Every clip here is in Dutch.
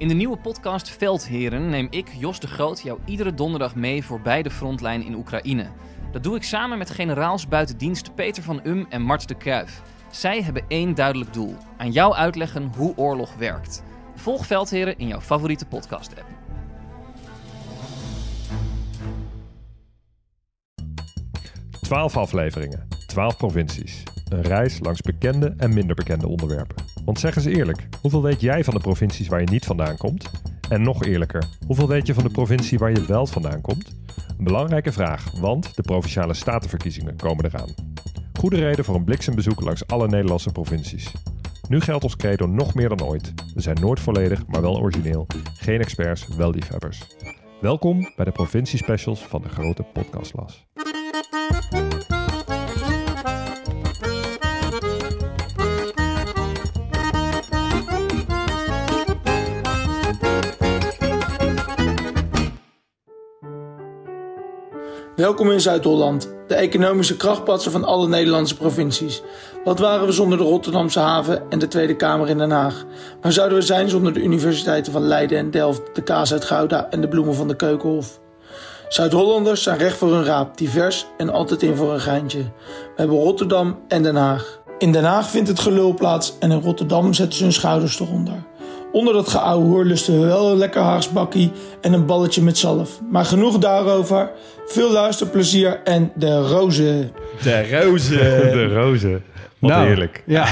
In de nieuwe podcast Veldheren neem ik, Jos de Groot, jou iedere donderdag mee voorbij de frontlijn in Oekraïne. Dat doe ik samen met generaals buiten dienst Peter van Um en Mart de Kruif. Zij hebben één duidelijk doel: aan jou uitleggen hoe oorlog werkt. Volg Veldheren in jouw favoriete podcast-app. Twaalf afleveringen, twaalf provincies. Een reis langs bekende en minder bekende onderwerpen. Want zeg eens eerlijk, hoeveel weet jij van de provincies waar je niet vandaan komt? En nog eerlijker, hoeveel weet je van de provincie waar je wel vandaan komt? Een belangrijke vraag, want de provinciale statenverkiezingen komen eraan. Goede reden voor een bliksembezoek langs alle Nederlandse provincies. Nu geldt ons credo nog meer dan ooit. We zijn nooit volledig, maar wel origineel. Geen experts, wel liefhebbers. Welkom bij de provinciespecials van de grote podcastlas. Welkom in Zuid-Holland, de economische krachtpatser van alle Nederlandse provincies. Wat waren we zonder de Rotterdamse haven en de Tweede Kamer in Den Haag? Waar zouden we zijn zonder de universiteiten van Leiden en Delft, de kaas uit Gouda en de bloemen van de Keukenhof? Zuid-Hollanders zijn recht voor hun raap, divers en altijd in voor een geintje. We hebben Rotterdam en Den Haag. In Den Haag vindt het gelul plaats en in Rotterdam zetten ze hun schouders eronder. Onder dat geouwe hoer lusten we wel een lekker haarsbakkie en een balletje met zalf. Maar genoeg daarover. Veel luisterplezier en de rozen. De roze. De rozen. Wat Nou, heerlijk. Ja,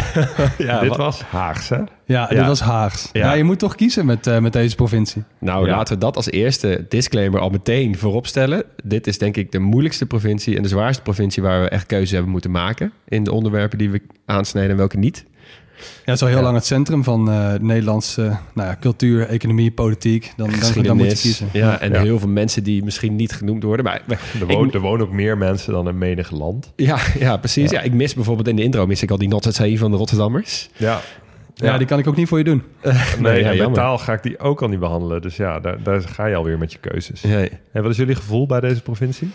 ja, Dit wa- was Haags, hè? ja, Ja. dit was Haags. Ja. Ja. je moet toch kiezen met, eh, met deze provincie. Nou, Ja. laten we dat als eerste disclaimer al meteen voorop stellen. Dit is denk ik de moeilijkste provincie en de zwaarste provincie waar we echt keuze hebben moeten maken in de onderwerpen die we aansnijden en welke niet. Ja, het is al heel lang het centrum van eh Nederlandse nou ja, cultuur, economie, politiek. Dan, dan, dan moet je kiezen. Ja, en Ja. heel veel mensen die misschien niet genoemd worden. Maar Er, ik- woont, er wonen ook meer mensen dan in menig land. ja, ja, precies. Ja. ik mis bijvoorbeeld in de intro mis ik al die Notzee van de Rotterdammers. Ja. Ja, die kan ik ook niet voor je doen. Nee, Nee, ja, jammer. taal ga ik die ook al niet behandelen. Dus ja, daar, daar ga je alweer met je keuzes. Nee. En wat is jullie gevoel bij deze provincie?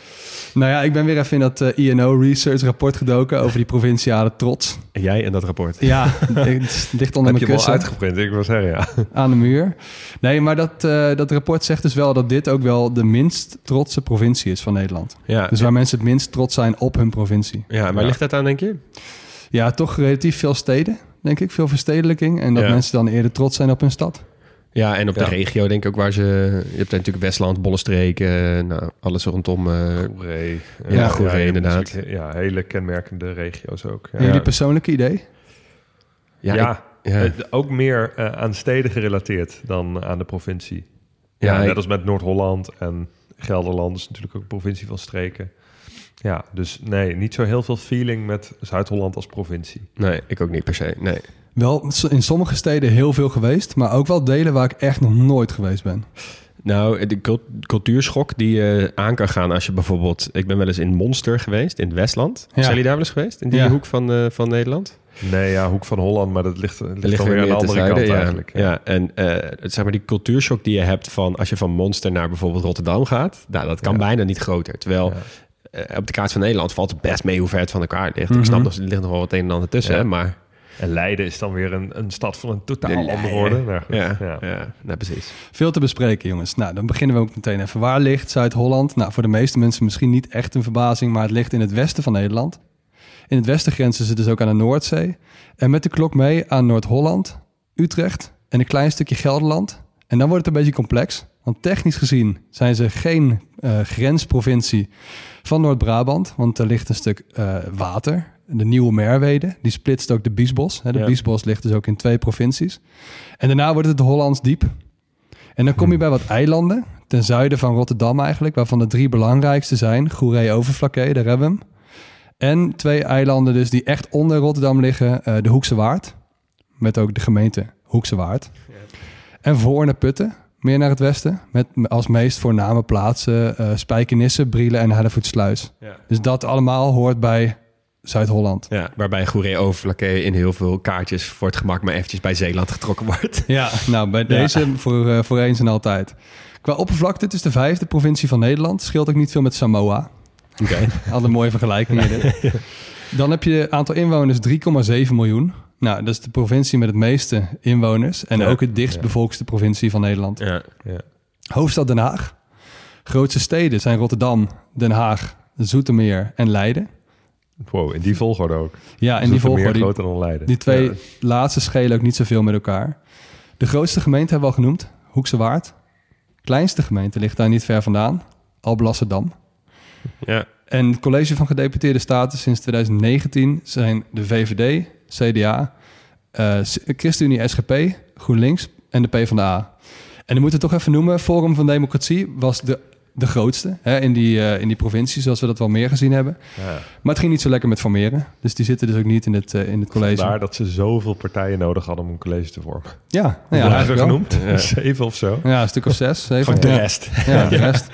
Nou ja, ik ben weer even in dat eh, INO Research rapport gedoken over die provinciale trots. En jij en dat rapport. Ja, dicht onder Heb je mijn hem al kussen uitgeprint? Ik wil zeggen, ja. aan de muur. Nee, maar dat, eh, dat rapport zegt dus wel dat dit ook wel de minst trotse provincie is van Nederland. Ja, Dus waar mensen het minst trots zijn op hun provincie. ja waar Ja. ligt dat aan, denk je? Ja, toch relatief veel steden, denk ik. Veel verstedelijking. En dat Ja. mensen dan eerder trots zijn op hun stad. Ja, en op Ja. de regio denk ik ook waar ze... Je hebt natuurlijk Westland, Bollenstreek, eh, nou, alles rondom... eh, Goeree. Ja, Goeree, inderdaad. Ja, hele kenmerkende regio's ook. Ja, En jullie persoonlijke idee? ja, ja, ik- ja. ook meer aan steden gerelateerd dan aan de provincie. Ja, Ja, ik- net als met Noord-Holland en Gelderland is natuurlijk ook een provincie van streken. Ja, dus nee, niet zo heel veel feeling met Zuid-Holland als provincie. Nee, ik ook niet per se, nee. Wel in sommige steden heel veel geweest. Maar ook wel delen waar ik echt nog nooit geweest ben. Nou, de cult- cultuurschok die je aan kan gaan als je bijvoorbeeld... Ik ben wel eens in Monster geweest, in het Westland. Ja. Zijn jullie daar wel eens geweest? In die Ja. hoek van, eh, van Nederland? Nee, ja, Hoek van Holland, maar dat ligt, ligt, Er weer aan de andere kant ja. eigenlijk. Ja, en eh, zeg maar die cultuurschok die je hebt van... als je van Monster naar bijvoorbeeld Rotterdam gaat... Nou, dat kan Ja. bijna niet groter. Terwijl Ja. eh, op de kaart van Nederland valt het best mee hoe ver het van elkaar ligt. Ik snap Mhm. nog, er ligt nog wel wat een en ander tussen, hè, maar... En Leiden is dan weer een, een stad van een totaal De andere orde. Nou, Ja, ja. ja. nou, precies. Veel te bespreken, jongens. Nou, dan beginnen we ook meteen even. Waar ligt Zuid-Holland? Nou, voor de meeste mensen misschien niet echt een verbazing, maar het ligt in het westen van Nederland. In het westen grenzen ze dus ook aan de Noordzee. En met de klok mee aan Noord-Holland, Utrecht en een klein stukje Gelderland. En dan wordt het een beetje complex. Want technisch gezien zijn ze geen eh, grensprovincie van Noord-Brabant. Want er ligt een stuk eh, water. De Nieuwe Merwede, die splitst ook de Biesbos. Hè, de Ja. Biesbos ligt dus ook in twee provincies. En daarna wordt het Hollands diep. En dan kom je bij wat eilanden, ten zuiden van Rotterdam eigenlijk, waarvan de drie belangrijkste zijn Goeree-Overflakkee, daar hebben we hem. En twee eilanden dus die echt onder Rotterdam liggen, eh, de Hoekse Waard, met ook de gemeente Hoekse Waard. En Voorne Putten, meer naar het westen. Met als meest voorname plaatsen uh, Spijkenisse, Brielen en Hellevoetsluis. Ja. Dus dat allemaal hoort bij Zuid-Holland. Ja, waarbij Goeree Overflakkee in heel veel kaartjes voor het gemak maar eventjes bij Zeeland getrokken wordt. Ja, nou bij deze voor, uh, voor eens en altijd. Qua oppervlakte, het is de vijfde provincie van Nederland. Scheelt ook niet veel met Samoa. Oké. Okay. Al een mooie vergelijking hier. Dan heb je aantal inwoners 3,7 miljoen. Nou, dat is de provincie met het meeste inwoners. En Ja. ook het dichtstbevolkste provincie van Nederland. Ja, ja. Hoofdstad Den Haag. Grootste steden zijn Rotterdam, Den Haag, Zoetermeer en Leiden. Wow, in die volgorde ook. Ja, en die volgorde, groter dan Leiden. die twee laatste schelen ook niet zoveel met elkaar. De grootste gemeente hebben we al genoemd, Hoekse Waard. Kleinste gemeente ligt daar niet ver vandaan, Alblasserdam. ja. En het college van gedeputeerde staten sinds 2019 zijn de VVD, CDA, eh, ChristenUnie SGP, GroenLinks en de PvdA. En dan moeten we toch even noemen, Forum van Democratie was de, de grootste hè, in, die, eh, in die provincie, zoals we dat wel meer gezien hebben. Ja. Maar het ging niet zo lekker met formeren, dus die zitten dus ook niet in het, eh, in het college. Vandaar dat ze zoveel partijen nodig hadden om een college te vormen. Ja, nou ja, we genoemd? Zeven of zo? Ja, een stuk of zes, zeven. Voor de rest. Ja, de rest.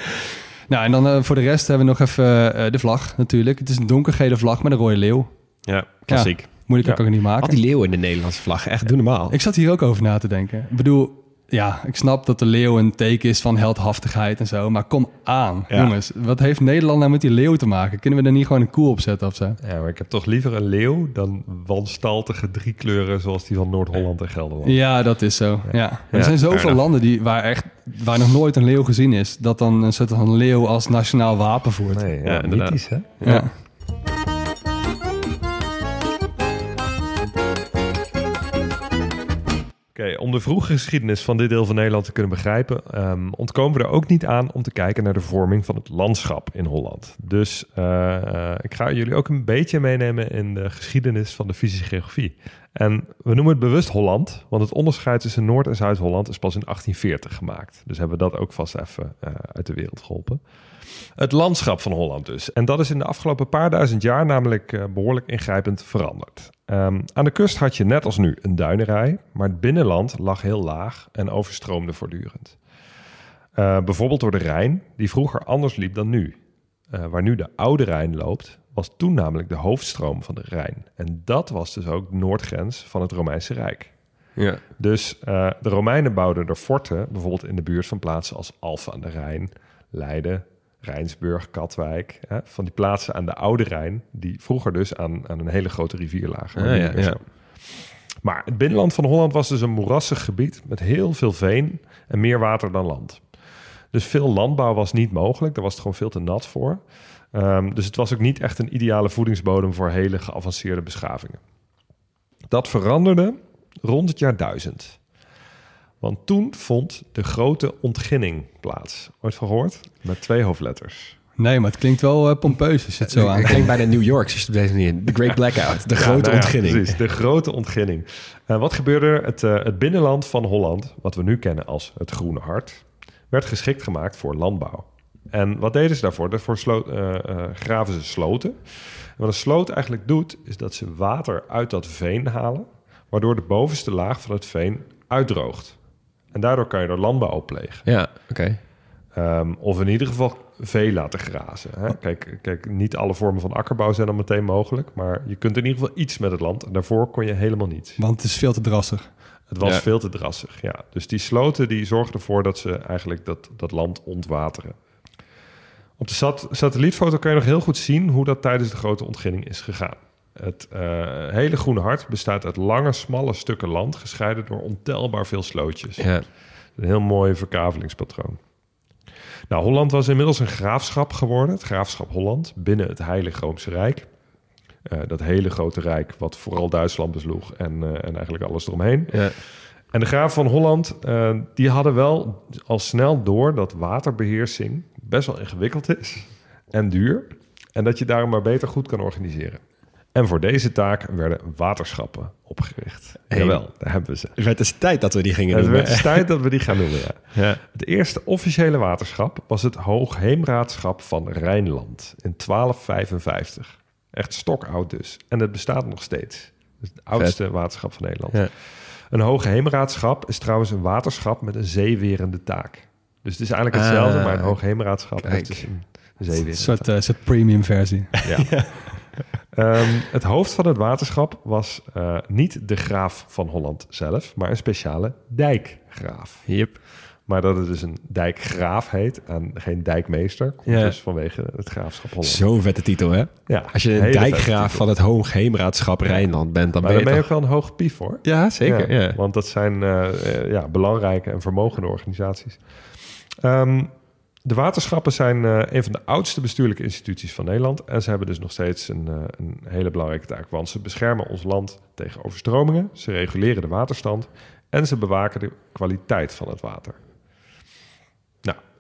Nou, en dan voor de rest hebben we nog even de vlag natuurlijk. Het is een donkergele vlag met een rode leeuw. Ja, klassiek. Moeilijker kan ik het niet maken. Al die leeuwen in de Nederlandse vlag, echt doe normaal. Ik zat hier ook over na te denken. Ik bedoel, ja, ik snap dat de leeuw een teken is van heldhaftigheid en zo. Maar kom aan, Ja. jongens. Wat heeft Nederland nou met die leeuw te maken? Kunnen we er niet gewoon een koe op zetten of zo? Ja, maar ik heb toch liever een leeuw dan wanstaltige drie kleuren zoals die van Noord-Holland en Gelderland. Ja, dat is zo. Ja. Maar Ja, er zijn zoveel landen die, waar, echt, waar nog nooit een leeuw gezien is. Dat dan een soort van leeuw als nationaal wapen voert. Nee, ja, Ja, inderdaad. mythisch, hè? Ja. Oké, om de vroege geschiedenis van dit deel van Nederland te kunnen begrijpen, ehm, ontkomen we er ook niet aan om te kijken naar de vorming van het landschap in Holland. Dus eh, eh, ik ga jullie ook een beetje meenemen in de geschiedenis van de fysische geografie. En we noemen het bewust Holland, want het onderscheid tussen Noord- en Zuid-Holland is pas in 1840 gemaakt. Dus hebben we dat ook vast even eh, uit de wereld geholpen. Het landschap van Holland dus. En dat is in de afgelopen paar duizend jaar namelijk eh, behoorlijk ingrijpend veranderd. Ehm, aan de kust had je net als nu een duinerij, maar het binnenland lag heel laag en overstroomde voortdurend. Eh, bijvoorbeeld door de Rijn, die vroeger anders liep dan nu. Eh, waar nu de Oude Rijn loopt, was toen namelijk de hoofdstroom van de Rijn. En dat was dus ook de noordgrens van het Romeinse Rijk. Ja. Dus de Romeinen bouwden er forten, bijvoorbeeld in de buurt van plaatsen als Alphen aan de Rijn, Leiden, Rijnsburg, Katwijk. Hè, van die plaatsen aan de Oude Rijn, die vroeger dus aan, aan een hele grote rivier lagen. maar Ah, ja. Maar het binnenland van Holland was dus een moerassig gebied met heel veel veen en meer water dan land. Dus veel landbouw was niet mogelijk, daar was het gewoon veel te nat voor. Ehm, dus het was ook niet echt een ideale voedingsbodem voor hele geavanceerde beschavingen. Dat veranderde rond het jaar 1000. Want toen vond de grote ontginning plaats. Ooit van gehoord? Met twee hoofdletters. Nee, maar het klinkt wel eh, pompeus als je het zo Het aan. klinkt bijna New York, je het op deze manier... The Great Blackout, de Ja, grote nou ja, ontginning. Precies, de grote ontginning. Eh, wat gebeurde er? Het, eh, het binnenland van Holland, wat we nu kennen als het Groene Hart, werd geschikt gemaakt voor landbouw. En wat deden ze daarvoor? Daarvoor eh, eh, graven ze sloten. En wat een sloot eigenlijk doet, is dat ze water uit dat veen halen, waardoor de bovenste laag van het veen uitdroogt. En daardoor kan je er landbouw op plegen. Ja, oké. Ehm, of in ieder geval vee laten grazen. Hè? Kijk, kijk, niet alle vormen van akkerbouw zijn dan meteen mogelijk. Maar je kunt in ieder geval iets met het land. En daarvoor kon je helemaal niets. Want het is veel te drassig. Het was Ja. veel te drassig, ja. Dus die sloten die zorgden ervoor dat ze eigenlijk dat, dat land ontwateren. Op de sat- satellietfoto kan je nog heel goed zien hoe dat tijdens de grote ontginning is gegaan. Het eh, hele Groene Hart bestaat uit lange, smalle stukken land... gescheiden door ontelbaar veel slootjes. Ja. Een heel mooi verkavelingspatroon. Nou, Holland was inmiddels een graafschap geworden, het graafschap Holland, binnen het Heilige Roomse Rijk. Eh, dat hele grote rijk wat vooral Duitsland besloeg en, eh, en eigenlijk alles eromheen. Ja. En de graaf van Holland, die hadden wel al snel door dat waterbeheersing best wel ingewikkeld is en duur. En dat je daarom maar beter goed kan organiseren. En voor deze taak werden waterschappen opgericht. Hey. Jawel, daar hebben we ze. Het werd dus tijd dat we die gingen Het noemen. werd tijd dat we die gaan noemen, ja. Ja. Het eerste officiële waterschap was het Hoogheemraadschap van Rijnland in 1255. Echt stokoud dus. En het bestaat nog steeds. Het, is het oudste waterschap van Nederland. Ja. Een hoogheemraadschap is trouwens een waterschap met een zeewerende taak. Dus het is eigenlijk hetzelfde, Ah, maar een hoogheemraadschap heeft dus een Een zeewerende soort, eh, soort premium versie. Ja. Ehm, het hoofd van het waterschap was eh, niet de graaf van Holland zelf, maar een speciale dijkgraaf. Yep. Maar dat het dus een dijkgraaf heet en geen dijkmeester, komt Ja. dus vanwege het graafschap Holland. Zo'n vette titel, hè? Ja, Als je een dijkgraaf van het Hoogheemraadschap Rijnland bent, dan Maar ben dan je, ben je ook wel een hoog pief hoor. Ja, zeker. Ja. Want dat zijn eh, eh, ja, belangrijke en vermogende organisaties. Ehm, de waterschappen zijn eh, een van de oudste bestuurlijke instituties van Nederland. En ze hebben dus nog steeds een, eh, een hele belangrijke taak. Want ze beschermen ons land tegen overstromingen. Ze reguleren de waterstand. En ze bewaken de kwaliteit van het water.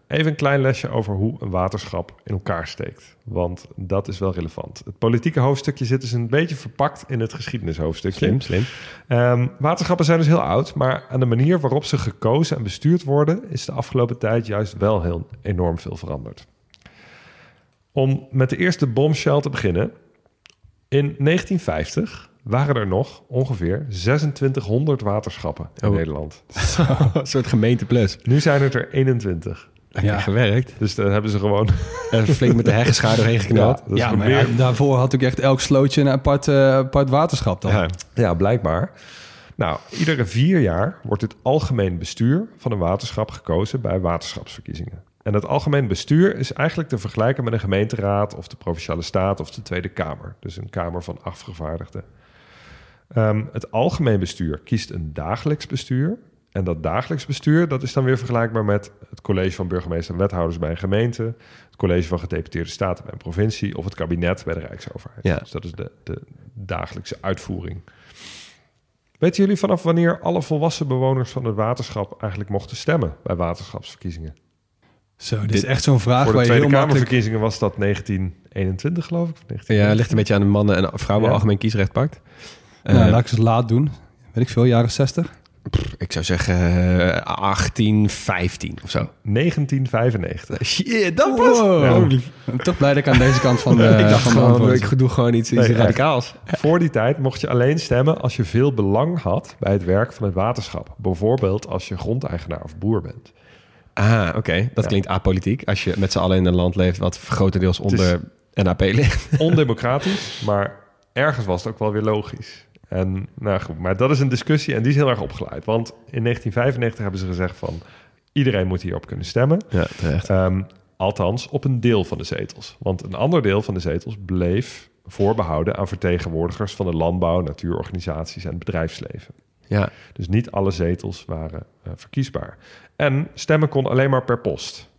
Even een klein lesje over hoe een waterschap in elkaar steekt. Want dat is wel relevant. Het politieke hoofdstukje zit dus een beetje verpakt in het geschiedenishoofdstukje. Slim, slim. Ehm, waterschappen zijn dus heel oud, maar aan de manier waarop ze gekozen en bestuurd worden, is de afgelopen tijd juist wel heel enorm veel veranderd. Om met de eerste bombshell te beginnen. In 1950 waren er nog ongeveer 2600 waterschappen in Oh. Nederland. een soort gemeente plus. Nu zijn het er 21. Lekker Ja. gewerkt. Dus daar hebben ze gewoon. En flink met de heggeschaar doorheen geknald. Ja, gewoon maar ja, daarvoor had ook echt elk slootje een apart, eh, apart waterschap dan. Ja. Ja, blijkbaar. Nou, iedere vier jaar wordt het algemeen bestuur van een waterschap gekozen bij waterschapsverkiezingen. En het algemeen bestuur is eigenlijk te vergelijken met een gemeenteraad of de provinciale staat of de Tweede Kamer. Dus een kamer van afgevaardigden. Ehm, het algemeen bestuur kiest een dagelijks bestuur. En dat dagelijks bestuur, dat is dan weer vergelijkbaar met het college van burgemeester en wethouders bij een gemeente, het college van gedeputeerde staten bij een provincie of het kabinet bij de Rijksoverheid. Ja. Dus dat is de, de dagelijkse uitvoering. Weten jullie vanaf wanneer alle volwassen bewoners van het waterschap eigenlijk mochten stemmen bij waterschapsverkiezingen? Zo, dit, Dit- is echt zo'n vraag waar de je heel Tweede makkelijk... Kamerverkiezingen was dat 1921, geloof ik. of 19... Ja, ligt een beetje aan de mannen en vrouwen Ja. algemeen kiesrecht pakt. Nou, Eh, laat ik het laat doen. Weet ik veel, jaren 60. Pff, ik zou zeggen eh, 1815 of zo. 1995. Shit, dat Wow. Ja. Ik ben toch blij dat ik aan deze kant van de, ik dacht van de gewoon, ik doe gewoon iets, iets Nee, radicaals. Voor die tijd mocht je alleen stemmen als je veel belang had bij het werk van het waterschap. Bijvoorbeeld als je grondeigenaar of boer bent. Ah, oké. Dat Ja. klinkt apolitiek. Als je met z'n allen in een land leeft wat grotendeels onder NAP ligt. Ondemocratisch, maar ergens was het ook wel weer logisch. En, nou goed, maar dat is een discussie en die is heel erg opgeleid. Want in 1995 hebben ze gezegd van... iedereen moet hierop kunnen stemmen. Ja, terecht. Ehm, althans, op een deel van de zetels. Want een ander deel van de zetels bleef voorbehouden aan vertegenwoordigers van de landbouw, natuurorganisaties en het bedrijfsleven. Ja, Dus niet alle zetels waren eh, verkiesbaar. En stemmen kon alleen maar per post.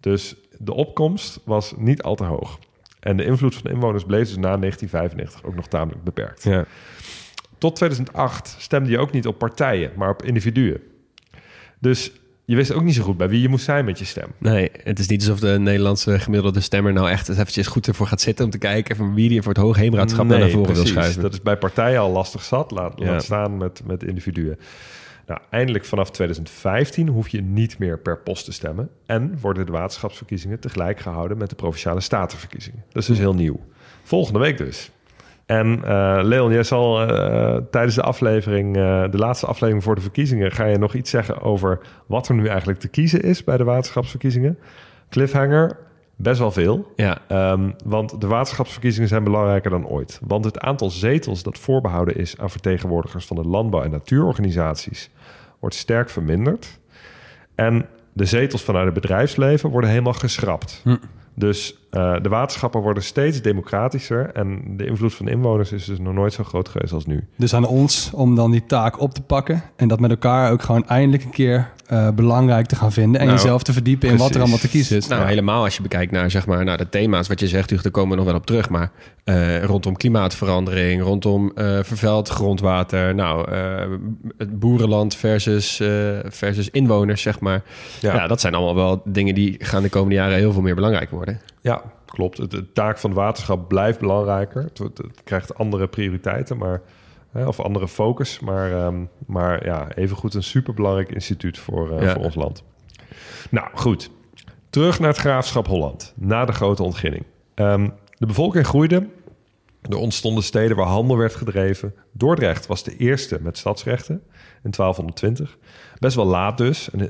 Dus de opkomst was niet al te hoog. En de invloed van de inwoners bleef dus na 1995 ook nog tamelijk beperkt. ja. Tot 2008 stemde je ook niet op partijen, maar op individuen. Dus je wist ook niet zo goed bij wie je moest zijn met je stem. Nee, het is niet alsof de Nederlandse gemiddelde stemmer nou echt eventjes goed ervoor gaat zitten om te kijken van wie die voor het hoogheemraadschap naar voren wil schuiven. Dat is bij partijen al lastig zat, laat, Ja. laat staan met, met individuen. Nou, eindelijk vanaf 2015 hoef je niet meer per post te stemmen. En worden de waterschapsverkiezingen tegelijk gehouden met de provinciale statenverkiezingen. Dat is dus heel nieuw. Volgende week dus. En eh, Leon, jij zal eh, tijdens de aflevering, eh, de laatste aflevering voor de verkiezingen, ga je nog iets zeggen over wat er nu eigenlijk te kiezen is bij de waterschapsverkiezingen. Cliffhanger, best wel veel. Ja, Ehm, want de waterschapsverkiezingen zijn belangrijker dan ooit. Want het aantal zetels dat voorbehouden is aan vertegenwoordigers van de landbouw- en natuurorganisaties wordt sterk verminderd. En de zetels vanuit het bedrijfsleven worden helemaal geschrapt. Hm. Dus eh, de waterschappen worden steeds democratischer. En de invloed van de inwoners is dus nog nooit zo groot geweest als nu. Dus aan ons om dan die taak op te pakken en dat met elkaar ook gewoon eindelijk een keer eh, belangrijk te gaan vinden en Nou, jezelf te verdiepen in wat er allemaal te kiezen is. nou helemaal als je bekijkt naar, zeg maar, naar de thema's wat je zegt, Hugo, daar komen we nog wel op terug. Maar eh, rondom klimaatverandering, rondom eh, vervuild grondwater, nou, eh, het boerenland versus, eh, versus inwoners, zeg maar. Ja. dat zijn allemaal wel dingen die gaan de komende jaren heel veel meer belangrijk worden. Ja, klopt. De taak van het waterschap blijft belangrijker. Het, krijgt andere prioriteiten, maar, hè, of andere focus. Maar, ehm, maar ja, evengoed een superbelangrijk instituut voor, eh, Ja. voor ons land. Nou, goed. Terug naar het graafschap Holland, na de grote ontginning. Ehm, de bevolking groeide Er ontstonden steden waar handel werd gedreven. Dordrecht was de eerste met stadsrechten in 1220. Best wel laat dus, eh,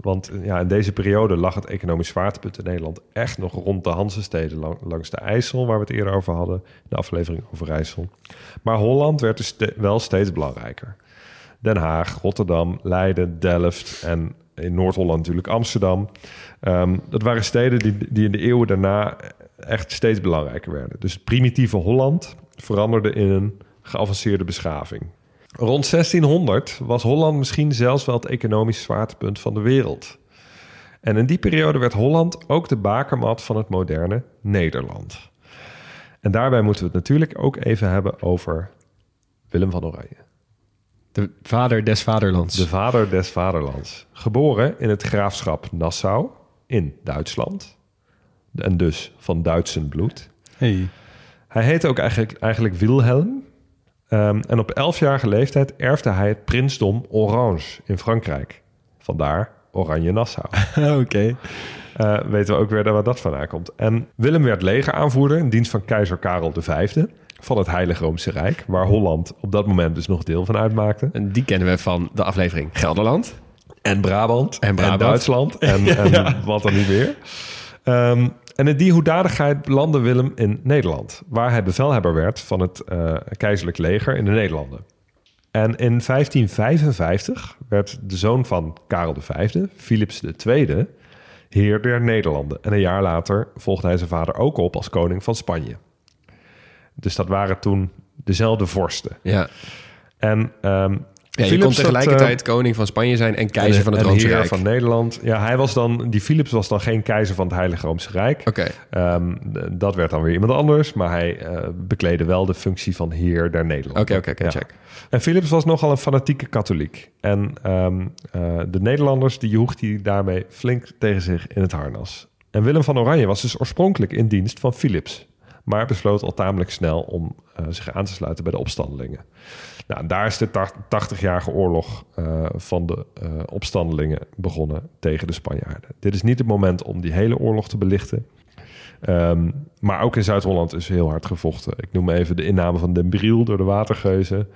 want ja, in deze periode lag het economisch zwaartepunt in Nederland echt nog rond de Hansensteden lang- langs de IJssel, waar we het eerder over hadden, de aflevering over IJssel. Maar Holland werd dus wel steeds belangrijker. Den Haag, Rotterdam, Leiden, Delft en in Noord-Holland natuurlijk Amsterdam. Ehm, dat waren steden die, die in de eeuwen daarna echt steeds belangrijker werden. Dus het primitieve Holland veranderde in een geavanceerde beschaving. Rond 1600 was Holland misschien zelfs wel het economisch zwaartepunt van de wereld. En in die periode werd Holland ook de bakermat van het moderne Nederland. En daarbij moeten we het natuurlijk ook even hebben over Willem van Oranje. De vader des vaderlands. De vader des vaderlands. Geboren in het graafschap Nassau in Duitsland. En dus van Duitsen bloed. Hey. Hij heette ook eigenlijk, eigenlijk Wilhelm. Ehm, en op 11-jarige leeftijd erfde hij het prinsdom Orange in Frankrijk. Vandaar Oranje Nassau. Oké. Eh, weten we ook weer waar dat vandaan komt. En Willem werd legeraanvoerder in dienst van keizer Karel V van het Heilige Roomse Rijk, waar Holland op dat moment dus nog deel van uitmaakte. En die kennen we van de aflevering Gelderland. En Brabant. En Brabant. Duitsland. En, en wat dan niet meer. Ehm, en in die hoedanigheid belandde Willem in Nederland. Waar hij bevelhebber werd van het eh, keizerlijk leger in de Nederlanden. En in 1555 werd de zoon van Karel V, Philips II, heer der Nederlanden. En een jaar later volgde hij zijn vader ook op als koning van Spanje. Dus dat waren toen dezelfde vorsten. Ja. En ehm Ja, je Philips kon dat, tegelijkertijd koning van Spanje zijn en keizer van het Roomse Rijk. van Nederland. Ja, hij was dan, die Philips was dan geen keizer van het Heilige Roomse Rijk. Oké. Ehm, dat werd dan weer iemand anders, maar hij eh bekleedde wel de functie van heer der Nederlanden. Oké, oké, Ja. check. En Philips was nogal een fanatieke katholiek. En ehm, eh, de Nederlanders, die joeg hij daarmee flink tegen zich in het harnas. En Willem van Oranje was dus oorspronkelijk in dienst van Philips. Maar besloot al tamelijk snel om eh, zich aan te sluiten bij de opstandelingen. Nou, daar is de tach- 80-jarige oorlog eh, van de eh, opstandelingen begonnen tegen de Spanjaarden. Dit is niet het moment om die hele oorlog te belichten. Ehm, maar ook in Zuid-Holland is heel hard gevochten. Ik noem even de inname van Den Briel door de watergeuzen.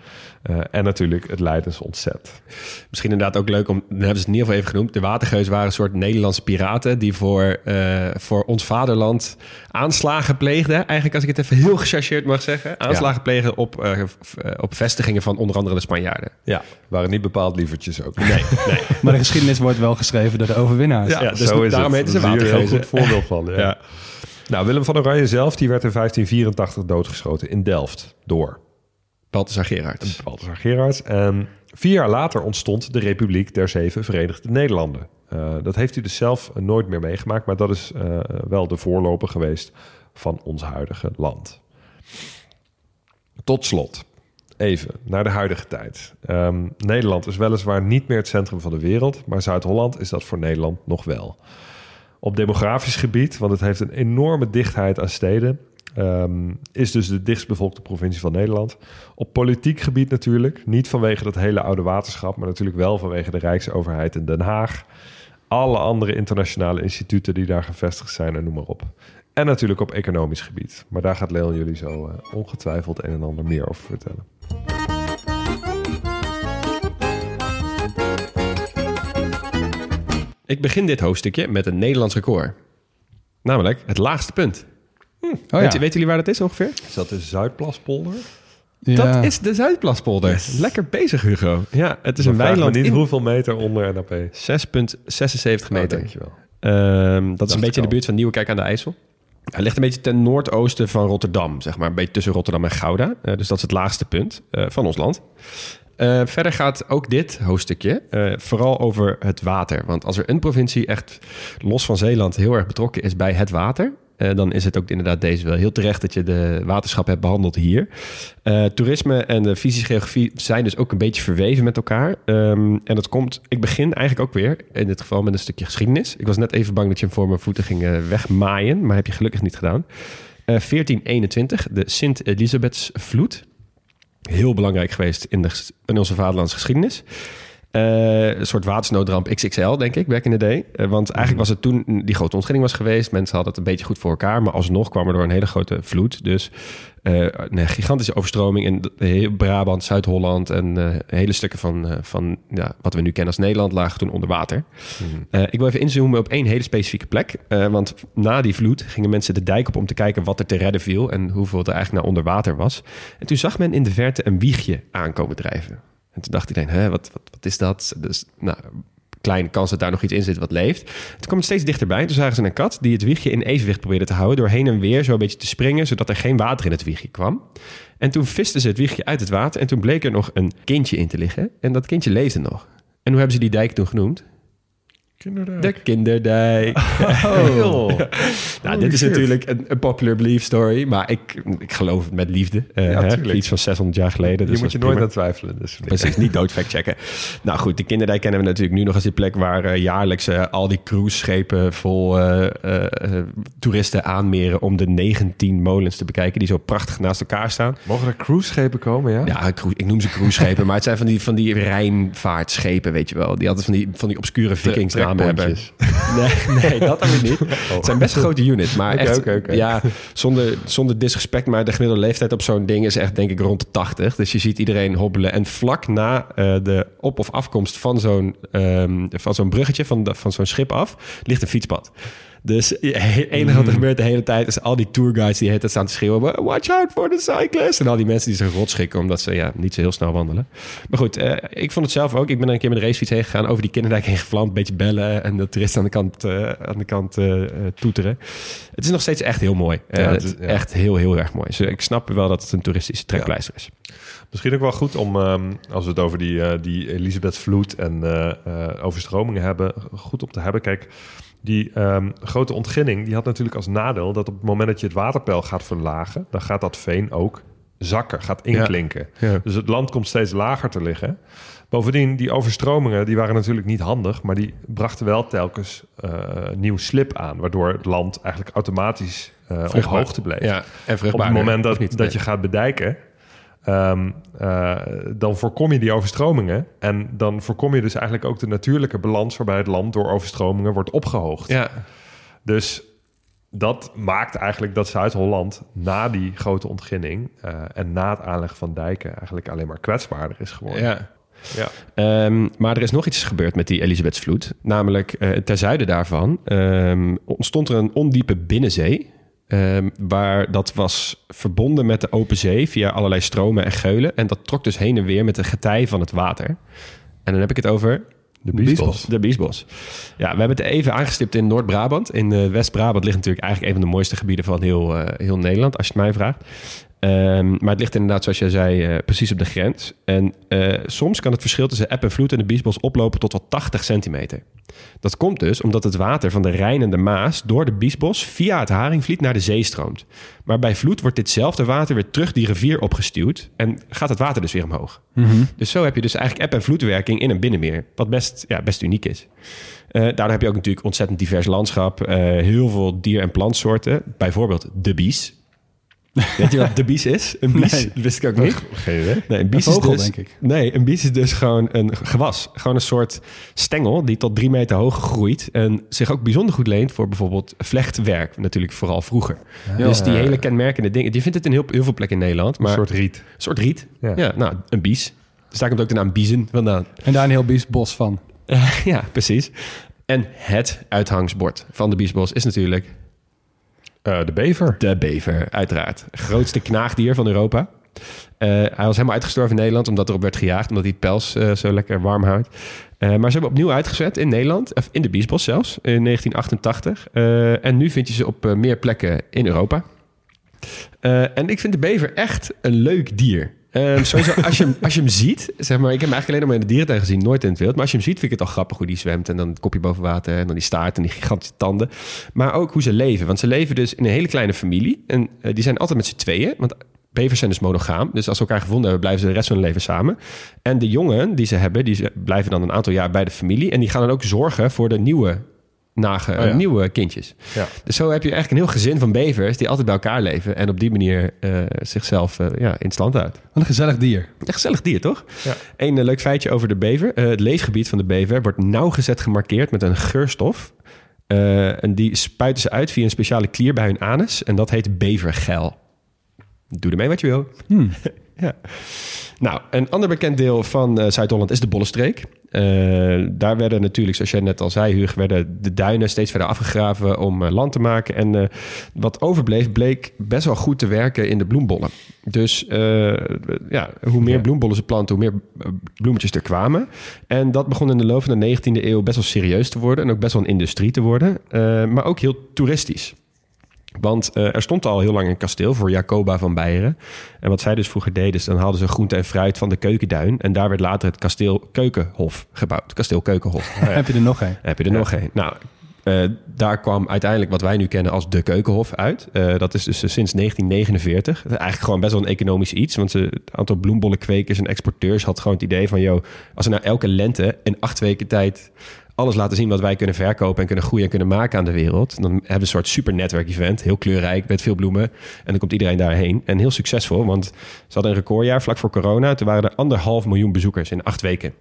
eh, en natuurlijk het Leidens ontzet. Misschien inderdaad ook leuk om, dan hebben ze het in ieder geval even genoemd. De Watergeus waren een soort Nederlandse piraten die voor, eh, voor ons vaderland aanslagen pleegden. Eigenlijk, als ik het even heel gechargeerd mag zeggen, aanslagen plegen op, eh, op vestigingen van onder andere de Spanjaarden. Ja, waren niet bepaald lievertjes ook. Nee, nee. Maar de geschiedenis wordt wel geschreven door de overwinnaars. Ja, dus daarom heten ze Dat is hier een heel watergeuzen. goed voorbeeld van. Ja. Ja. Nou, Willem van Oranje zelf die werd in 1584 doodgeschoten in Delft door Balthasar Gerards. Balthasar Gerards. En vier jaar later ontstond de Republiek der Zeven Verenigde Nederlanden. Eh, dat heeft u dus zelf nooit meer meegemaakt, maar dat is eh, wel de voorloper geweest van ons huidige land. Tot slot, even naar de huidige tijd. Ehm, Nederland is weliswaar niet meer het centrum van de wereld, maar Zuid-Holland is dat voor Nederland nog wel. Op demografisch gebied, want het heeft een enorme dichtheid aan steden, ehm, is dus de dichtstbevolkte provincie van Nederland. Op politiek gebied natuurlijk, niet vanwege dat hele oude waterschap, maar natuurlijk wel vanwege de Rijksoverheid in Den Haag. Alle andere internationale instituten die daar gevestigd zijn en noem maar op. En natuurlijk op economisch gebied. Maar daar gaat Leon jullie zo eh, ongetwijfeld een en ander meer over vertellen. Ik begin dit hoofdstukje met een Nederlands record. Namelijk het laagste punt. Oh, Weet, ja. weten jullie waar dat is ongeveer? Is dat de Zuidplaspolder? Ja. Dat is de Zuidplaspolder. Lekker bezig, Hugo. Ja, het is een weiland niet in hoeveel meter onder NAP. 6,76 Oh, meter. dankjewel. Ehm, dat is een beetje in de buurt van Nieuwekijk aan de IJssel. Hij ligt een beetje ten noordoosten van Rotterdam, zeg maar. Een beetje tussen Rotterdam en Gouda. Eh, dus dat is het laagste punt eh, van ons land. Eh, verder gaat ook dit hoofdstukje eh, vooral over het water. Want als er een provincie echt los van Zeeland heel erg betrokken is bij het water... eh, dan is het ook inderdaad deze wel heel terecht dat je de waterschap hebt behandeld hier. Toerisme en de fysische geografie zijn dus ook een beetje verweven met elkaar. Ehm, en dat komt, ik begin eigenlijk ook weer in dit geval met een stukje geschiedenis. Ik was net even bang dat je hem voor mijn voeten ging wegmaaien, maar heb je gelukkig niet gedaan. Eh, 1421, de Sint-Elisabethsvloed. Heel belangrijk geweest in, de, onze vaderlandse geschiedenis. Eh, een soort watersnoodramp XXL, denk ik, back in the day. Eh, want eigenlijk was het toen die grote ontginning was geweest. Mensen hadden het een beetje goed voor elkaar. Maar alsnog kwam er door een hele grote vloed. Dus eh, een gigantische overstroming in de- Brabant, Zuid-Holland... en hele stukken van, van ja, wat we nu kennen als Nederland... lagen toen onder water. Eh, ik wil even inzoomen op één hele specifieke plek. Want na die vloed gingen mensen de dijk op om te kijken wat er te redden viel en hoeveel er eigenlijk naar onder water was. En toen zag men in de verte een wiegje aankomen drijven. En toen dacht iedereen, Hè, wat, wat, wat is dat? Dus, nou, kleine kans dat daar nog iets in zit wat leeft. Toen kwam het steeds dichterbij. Toen zagen ze een kat die het wiegje in evenwicht probeerde te houden... door heen en weer zo een beetje te springen... zodat er geen water in het wiegje kwam. En toen visten ze het wiegje uit het water... en toen bleek er nog een kindje in te liggen. En dat kindje leefde nog. En hoe hebben ze die dijk toen genoemd? Kinderdijk. De kinderdijk. Oh. Nou, dit is natuurlijk een, een popular belief story, maar ik, ik geloof het met liefde. Eh, Ja, hè, iets van 600 jaar geleden. Je dus moet dat je nooit aan twijfelen. Dus Precies, niet doodfact checken. Nou goed, de kinderdijk kennen we natuurlijk nu nog als die plek waar eh, jaarlijks eh, al die cruiseschepen vol toeristen aanmeren om de 19 molens te bekijken die zo prachtig naast elkaar staan. Mogen er cruiseschepen komen, ja? Ja, ik noem ze cruiseschepen, maar het zijn van die, van die Rijnvaartschepen, weet je wel. Die altijd van die, van die obscure hebben. Nee, nee, dat dan weer niet. Het zijn best grote units, maar echt, ja, zonder, zonder disrespect, maar de gemiddelde leeftijd op zo'n ding is echt denk ik rond de 80. Dus je ziet iedereen hobbelen. En vlak na eh, de op- of afkomst van zo'n ehm, van zo'n bruggetje, van, de- van zo'n schip af, ligt een fietspad. Dus het enige wat er gebeurt de hele tijd is al die tourguides die het staan te schreeuwen. Watch out for the cyclist. En al die mensen die zich rot schikken omdat ze ja, niet zo heel snel wandelen. Maar goed, eh, ik vond het zelf ook. Ik ben een keer met de racefiets heen gegaan. Over die kinderdijk heen gevlamd. Een beetje bellen. En de toeristen aan de kant, eh, aan de kant eh, toeteren. Het is nog steeds echt heel mooi. Ja, het is ja. echt heel, heel erg mooi. Dus ik snap wel dat het een toeristische trekpleister is. Misschien ook wel goed om, ehm, als we het over die, die Elisabeth Vloed en overstromingen hebben, goed om te hebben. Kijk, die ehm, grote ontginning, die had natuurlijk als nadeel dat op het moment dat je het waterpeil gaat verlagen, dan gaat dat veen ook zakken, gaat inklinken. Ja. Dus het land komt steeds lager te liggen. Bovendien, die overstromingen, die waren natuurlijk niet handig, maar die brachten wel telkens eh, nieuw slip aan, waardoor het land eigenlijk automatisch eh, op hoogte bleef Ja, en op het moment dat, dat je gaat bedijken, ehm, eh, dan voorkom je die overstromingen. En dan voorkom je dus eigenlijk ook de natuurlijke balans waarbij het land door overstromingen wordt opgehoogd. Ja, Dus dat maakt eigenlijk dat Zuid-Holland na die grote ontginning eh, en na het aanleggen van dijken eigenlijk alleen maar kwetsbaarder is geworden. ja. Ja. Ehm, maar er is nog iets gebeurd met die Elisabethsvloed. Namelijk eh ten zuiden daarvan ehm, ontstond er een ondiepe binnenzee. Ehm, waar dat was verbonden met de open zee via allerlei stromen en geulen. En dat trok dus heen en weer met de getij van het water. En dan heb ik het over De Biesbos. de Biesbos. Ja, we hebben het even aangestipt in Noord-Brabant. In eh, West-Brabant ligt natuurlijk eigenlijk een van de mooiste gebieden van heel, eh, heel Nederland, als je het mij vraagt. Ehm, maar het ligt inderdaad, zoals jij zei, eh, precies op de grens. En eh, soms kan het verschil tussen eb en vloed in de Biesbos oplopen tot wel 80 centimeter. Dat komt dus omdat het water van de Rijn en de Maas door de Biesbos via het Haringvliet naar de zee stroomt. Maar bij vloed wordt ditzelfde water weer terug die rivier opgestuwd en gaat het water dus weer omhoog. Dus zo heb je dus eigenlijk eb- en vloedwerking in een binnenmeer, wat best, ja, best uniek is. Eh, daardoor heb je ook natuurlijk ontzettend divers landschap, heel veel dier- en plantsoorten. Bijvoorbeeld de bies. Weet je wat de bies is? Een bies? Nee. Dat wist ik ook niet. Geen idee. Nee, een bies Een vogel, is dus, denk ik. Nee, een bies is dus gewoon een gewas. Gewoon een soort stengel die tot drie meter hoog groeit. En zich ook bijzonder goed leent voor bijvoorbeeld vlechtwerk. Natuurlijk vooral vroeger. Dus die hele kenmerkende dingen. Je vindt het in heel, heel veel plekken in Nederland. Maar Een soort riet. een soort riet. Ja. Ja. nou, een bies. Dus daar komt ook de naam biezen vandaan. En daar een heel biesbos van. ja, precies. En het uithangsbord van de biesbos is natuurlijk Eh, de bever. de bever, uiteraard. Grootste knaagdier van Europa. Eh, hij was helemaal uitgestorven in Nederland omdat erop werd gejaagd, omdat hij pels eh, zo lekker warm houdt. Maar ze hebben opnieuw uitgezet in Nederland, of in de Biesbos zelfs, in 1988. Eh, en nu vind je ze op meer plekken in Europa. En ik vind de bever echt een leuk dier. Ehm, sowieso, als je, als je hem ziet, zeg maar, ik heb hem eigenlijk alleen nog maar in de dierentuin gezien, nooit in het wild. Maar als je hem ziet, vind ik het al grappig hoe die zwemt. En dan het kopje boven water en dan die staart en die gigantische tanden. Maar ook hoe ze leven. Want ze leven dus in een hele kleine familie. En eh, die zijn altijd met z'n tweeën. Want bevers zijn dus monogaam. Dus als ze elkaar gevonden hebben, blijven ze de rest van hun leven samen. En de jongen die ze hebben, die blijven dan een aantal jaar bij de familie. En die gaan dan ook zorgen voor de nieuwe nage, Oh ja. nieuwe kindjes. Ja. Dus zo heb je eigenlijk een heel gezin van bevers die altijd bij elkaar leven en op die manier eh, zichzelf eh, ja, in stand houdt. Wat een gezellig dier. Een gezellig dier, toch? Ja. Een eh, leuk feitje over de bever. Het leefgebied van de bever wordt nauwgezet gemarkeerd met een geurstof. En die spuiten ze uit via een speciale klier bij hun anus. En dat heet bevergeil. Doe ermee wat je wil. Hmm. Ja. Nou, een ander bekend deel van Zuid-Holland is de Bollestreek. Eh, daar werden natuurlijk, zoals jij net al zei, Huug, werden de duinen steeds verder afgegraven om eh, land te maken. En eh, wat overbleef, bleek best wel goed te werken in de bloembollen. Dus ja, hoe meer Ja. bloembollen ze planten, hoe meer bloemetjes er kwamen. En dat begon in de loop van de 19e eeuw best wel serieus te worden en ook best wel een industrie te worden, maar ook heel toeristisch. Want eh, er stond al heel lang een kasteel voor Jacoba van Beieren. En wat zij dus vroeger deden, is dan haalden ze groente en fruit van de keukenduin. En daar werd later het kasteel Keukenhof gebouwd. Kasteel Keukenhof. Heb je er nog een? Heb je er nog een? Nou, eh, daar kwam uiteindelijk wat wij nu kennen als de Keukenhof uit. Eh, dat is dus sinds 1949. Dat is eigenlijk gewoon best wel een economisch iets. Want ze, het aantal bloembollenkwekers en exporteurs had gewoon het idee van... joh, als we nou elke lente in acht weken tijd alles laten zien wat wij kunnen verkopen... en kunnen groeien en kunnen maken aan de wereld... dan hebben we een soort super netwerk-event. Heel kleurrijk, met veel bloemen. En dan komt iedereen daarheen. En heel succesvol, want ze hadden een recordjaar vlak voor corona. Toen waren er anderhalf miljoen bezoekers in acht weken.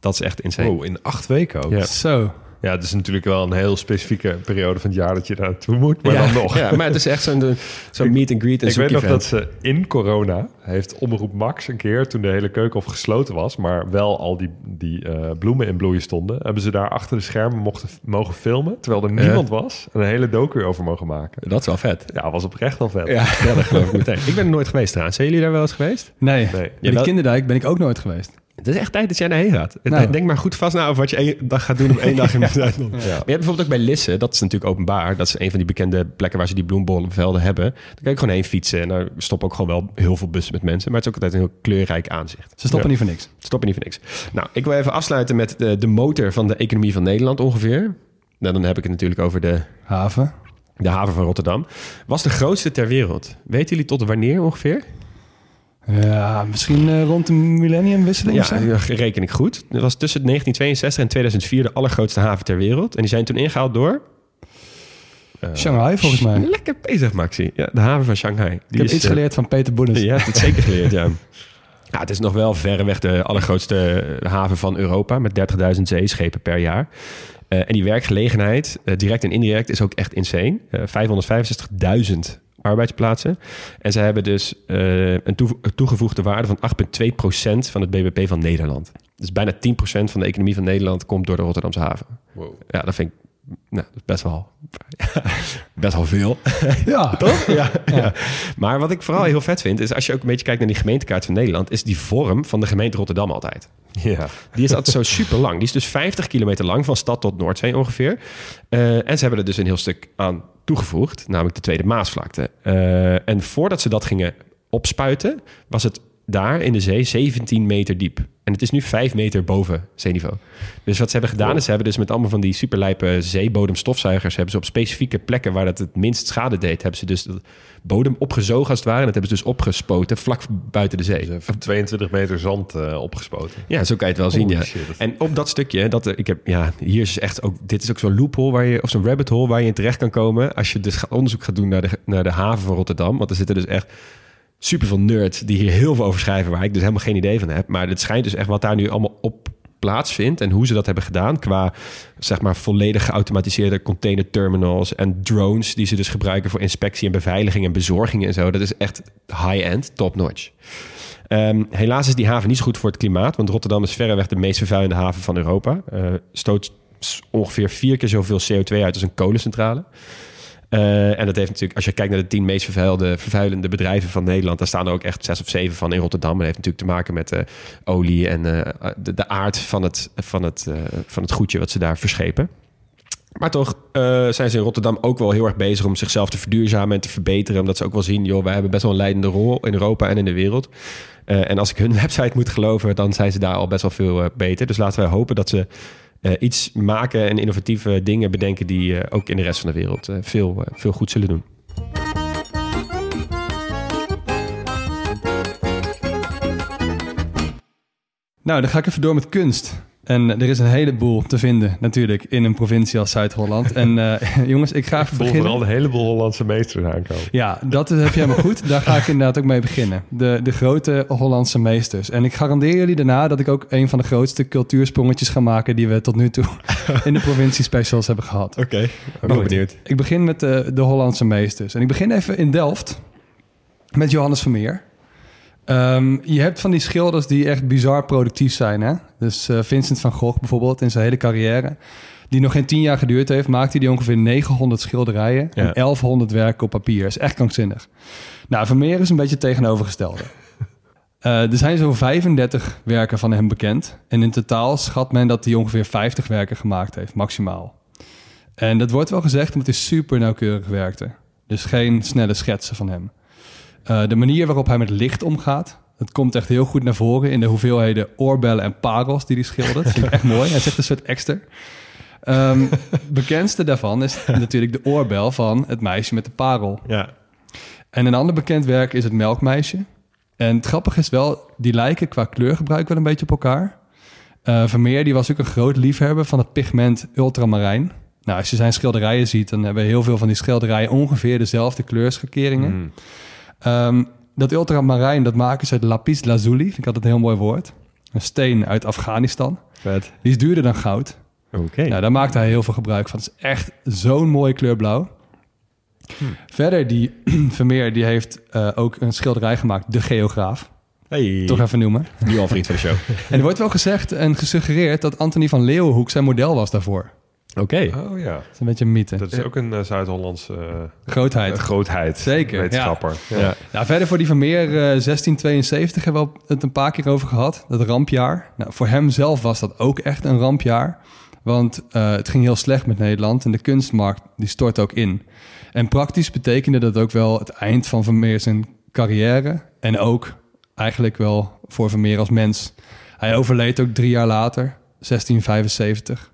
Dat is echt insane. Wow, in acht weken ook. Ja. Ja. Het is natuurlijk wel een heel specifieke periode van het jaar dat je daar naartoe moet. Maar dan nog. Ja, maar het is echt zo'n meet and greet en ik weet nog dat ze in corona heeft Omroep Max een keer, toen de hele keukenhof gesloten was, maar wel al die, die eh, bloemen in bloei stonden, hebben ze daar achter de schermen mochten, mogen filmen, terwijl er niemand was, en een hele docu over mogen maken. Dat is wel vet. Ja, was oprecht al vet. Ja, ja, dat geloof ik meteen. Ik ben er nooit geweest trouwens. Zijn jullie daar wel eens geweest? Nee. Nee. Ja, de wel- kinderdijk ben ik ook nooit geweest. Het is echt tijd dat jij daarheen gaat. Nou. Denk maar goed vast na over wat je één dag gaat doen op één dag in Zuid-Holland. Maar je hebt bijvoorbeeld ook bij Lisse, dat is natuurlijk openbaar. Dat is een van die bekende plekken waar ze die bloembollenvelden hebben. Daar kan je gewoon heen fietsen. En daar stoppen ook gewoon wel heel veel bussen met mensen. Maar het is ook altijd een heel kleurrijk aanzicht. Ze stoppen niet voor niks. Stoppen niet voor niks. Nou, ik wil even afsluiten met de, de motor van de economie van Nederland ongeveer. Nou, dan heb ik het natuurlijk over de, Haven. de haven van Rotterdam. Was de grootste ter wereld. Weten jullie tot wanneer ongeveer? Ja, misschien eh, rond de millenniumwisseling Ja, ja, reken ik goed. Het was tussen 1962 en 2004 de allergrootste haven ter wereld. En die zijn toen ingehaald door... eh, Shanghai volgens mij. Ik Lekker bezig, Maxi. Ja, de haven van Shanghai. Die heb is, iets eh, geleerd van Peter Boenis. Je hebt het zeker geleerd, ja. Ja, het is nog wel verreweg de allergrootste eh, haven van Europa... met 30.000 zeeschepen per jaar. Eh, en die werkgelegenheid, eh, direct en indirect, is ook echt insane. Eh 565.000 arbeidsplaatsen. En ze hebben dus eh, een, toe- een toegevoegde waarde van 8,2% van het bbp van Nederland. Dus bijna 10% van de economie van Nederland komt door de Rotterdamse haven. Wow. Ja, dat vind ik nou, dat is best wel, best wel veel. Ja. Toch? Ja, ja. Maar wat ik vooral heel vet vind, is als je ook een beetje kijkt naar die gemeentekaart van Nederland, is die vorm van de gemeente Rotterdam altijd. Ja. Die is altijd zo super lang. Die is dus 50 kilometer lang, van stad tot Noordzee ongeveer. Eh, en ze hebben er dus een heel stuk aan toegevoegd, namelijk de Tweede Maasvlakte. Eh, en voordat ze dat gingen opspuiten, was het daar in de zee 17 meter diep. En het is nu 5 meter boven zeeniveau. Dus wat ze hebben gedaan, Wow. is ze hebben dus met allemaal van die superlijpe zeebodemstofzuigers... hebben ze op specifieke plekken waar dat het minst schade deed... hebben ze dus de bodem opgezogen als het ware... en dat hebben ze dus opgespoten vlak buiten de zee. Dus even 22 meter zand eh, opgespoten. Ja, zo kan je het wel zien, Holy ja. shit. En op dat stukje, dat, eh, ik heb, ja, hier is echt ook, dit is ook zo'n loophole waar je, of zo'n rabbit hole waar je in terecht kan komen als je dus onderzoek gaat doen naar de, naar de haven van Rotterdam. Want er zitten dus echt super veel nerds die hier heel veel over schrijven, waar ik dus helemaal geen idee van heb. Maar het schijnt dus echt wat daar nu allemaal op plaatsvindt en hoe ze dat hebben gedaan qua zeg maar volledig geautomatiseerde container terminals en drones die ze dus gebruiken voor inspectie en beveiliging en bezorging en zo. Dat is echt high-end, top-notch. Ehm, helaas is die haven niet zo goed voor het klimaat, want Rotterdam is verreweg de meest vervuilende haven van Europa. Eh, stoot ongeveer vier keer zoveel CO2 uit als een kolencentrale. Eh, en dat heeft natuurlijk, als je kijkt naar de tien meest vervuilende bedrijven van Nederland, daar staan er ook echt zes of zeven van in Rotterdam. En dat heeft natuurlijk te maken met eh, olie en eh, de, de aard van het, van, het, van het goedje wat ze daar verschepen. Maar toch zijn ze in Rotterdam ook wel heel erg bezig om zichzelf te verduurzamen en te verbeteren. Omdat ze ook wel zien, joh, wij hebben best wel een leidende rol in Europa en in de wereld. En als ik hun website moet geloven, dan zijn ze daar al best wel veel beter. Dus laten wij hopen dat ze eh, iets maken en innovatieve dingen bedenken die eh, ook in de rest van de wereld eh, veel, veel goed zullen doen. Nou, dan ga ik even door met kunst. En er is een heleboel te vinden natuurlijk in een provincie als Zuid-Holland. En eh, jongens, ik ga Ik even voel beginnen. vooral een heleboel Hollandse meesters aankomen. Ja, dat heb je helemaal goed. Daar ga ik inderdaad ook mee beginnen. De, de grote Hollandse meesters. En ik garandeer jullie daarna dat ik ook een van de grootste cultuursprongetjes ga maken... die we tot nu toe in de provincie specials hebben gehad. Oké, ik ben benieuwd. Ik begin met de, de Hollandse meesters. En ik begin even in Delft met Johannes Vermeer. Ehm, je hebt van die schilders die echt bizar productief zijn. Hè? Dus eh, Vincent van Gogh bijvoorbeeld in zijn hele carrière... die nog geen tien jaar geduurd heeft... maakte hij ongeveer 900 schilderijen... Ja. en 1100 werken op papier. is echt krankzinnig. Nou, Vermeer is een beetje het tegenovergestelde. Eh, er zijn zo'n 35 werken van hem bekend. En in totaal schat men dat hij ongeveer 50 werken gemaakt heeft, maximaal. En dat wordt wel gezegd omdat hij super nauwkeurig werkte. Dus geen snelle schetsen van hem. Eh, de manier waarop hij met licht omgaat, dat komt echt heel goed naar voren in de hoeveelheden oorbellen en parels die hij schildert. Dat vind ik echt mooi. Hij zegt een soort extra. Ehm bekendste daarvan is natuurlijk de oorbel van het meisje met de parel. Ja. En een ander bekend werk is het Melkmeisje. En het grappige is wel, die lijken qua kleurgebruik wel een beetje op elkaar. Eh, Vermeer die was ook een groot liefhebber van het pigment ultramarijn. Nou, als je zijn schilderijen ziet, dan hebben heel veel van die schilderijen ongeveer dezelfde kleurschakeringen. Mm. Ehm, dat ultramarijn, dat maken ze uit lapis lazuli. Vind ik altijd een heel mooi woord. Een steen uit Afghanistan. Vet. Die is duurder dan goud. Oké. Nou, daar maakt hij heel veel gebruik van. Het is echt zo'n mooie kleur blauw. Verder, die Vermeer die heeft eh, ook een schilderij gemaakt, De Geograaf. Hey. Toch even noemen. Nu al vriend van de show. En er wordt wel gezegd en gesuggereerd dat Anthony van Leeuwenhoek zijn model was daarvoor. Oké. Oh ja, Dat is een beetje een mythe. dat is ook een eh, Zuid-Hollandse eh, Grootheid. grootheid. Zeker, Wetenschapper. Ja. Ja. Nou, verder voor die Vermeer eh 1672 hebben we het een paar keer over gehad. Dat rampjaar. Nou, voor hem zelf was dat ook echt een rampjaar. Want eh, het ging heel slecht met Nederland en de kunstmarkt die stort ook in. En praktisch betekende dat ook wel het eind van Vermeer zijn carrière. En ook eigenlijk wel voor Vermeer als mens. Hij overleed ook drie jaar later, 1675.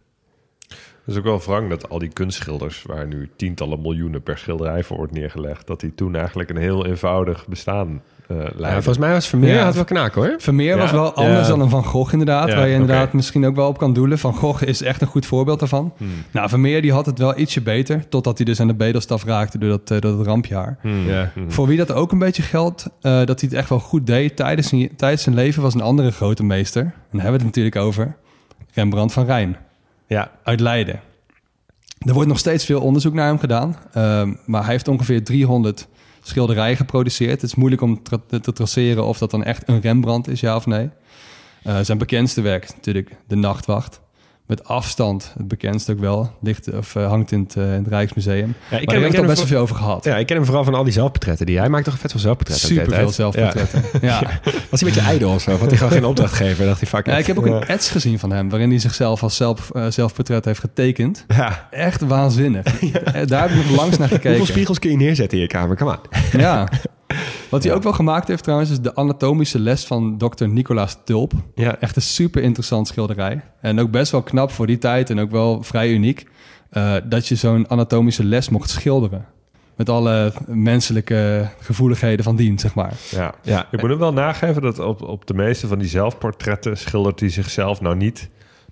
Het is ook wel wrang dat al die kunstschilders, waar nu tientallen miljoenen per schilderij voor wordt neergelegd, dat die toen eigenlijk een heel eenvoudig bestaan eh Ja, leiden. volgens mij was Vermeer Ja. had wel knaken hoor. Vermeer was wel anders ja. dan een Van Gogh inderdaad. Ja, waar je inderdaad misschien ook wel op kan doelen. Van Gogh is echt een goed voorbeeld daarvan. Hmm. Nou, Vermeer die had het wel ietsje beter. Totdat hij dus aan de bedelstaf raakte door dat, eh, door dat rampjaar. Hmm. Ja. Hmm. Voor wie dat ook een beetje geldt, eh, dat hij het echt wel goed deed tijdens zijn, tijdens zijn leven, was een andere grote meester. En daar hebben we het natuurlijk over. Rembrandt van Rijn Ja. uit Leiden. Er wordt nog steeds veel onderzoek naar hem gedaan. ehm, maar hij heeft ongeveer 300 schilderijen geproduceerd. Het is moeilijk om te traceren of dat dan echt een Rembrandt is, ja of nee. Eh, zijn bekendste werk natuurlijk De Nachtwacht. Met afstand het bekendste ook wel. Ligt, of, eh, hangt in het, eh, in het Rijksmuseum. Ja, ik al hem best wel veel over gehad. Ja, ik ken hem vooral van al die zelfportretten. Die, hij maakt toch vet veel zelfportretten. Super veel zelfportretten. Ja. Ja. Was hij een beetje ijdel of zo? Want hij gewoon geen opdrachtgever. Dacht hij, fuck Ja, ik heb ook een ets gezien van hem... waarin hij zichzelf als zelf, eh, zelfportret heeft getekend. Ja. Echt waanzinnig. Daar heb ik nog langs naar gekeken. Hoeveel spiegels kun je neerzetten in je kamer? Kom aan. Ja. Wat hij ook wel gemaakt heeft trouwens... is de anatomische les van dokter Nicolaas Tulp. Ja. Echt een super interessant schilderij. En ook best wel knap voor die tijd en ook wel vrij uniek... eh, dat je zo'n anatomische les mocht schilderen. Met alle menselijke gevoeligheden van dien, zeg maar. Ja. Ja. Ik moet hem wel nageven dat op, op de meeste van die zelfportretten schildert hij zichzelf nou niet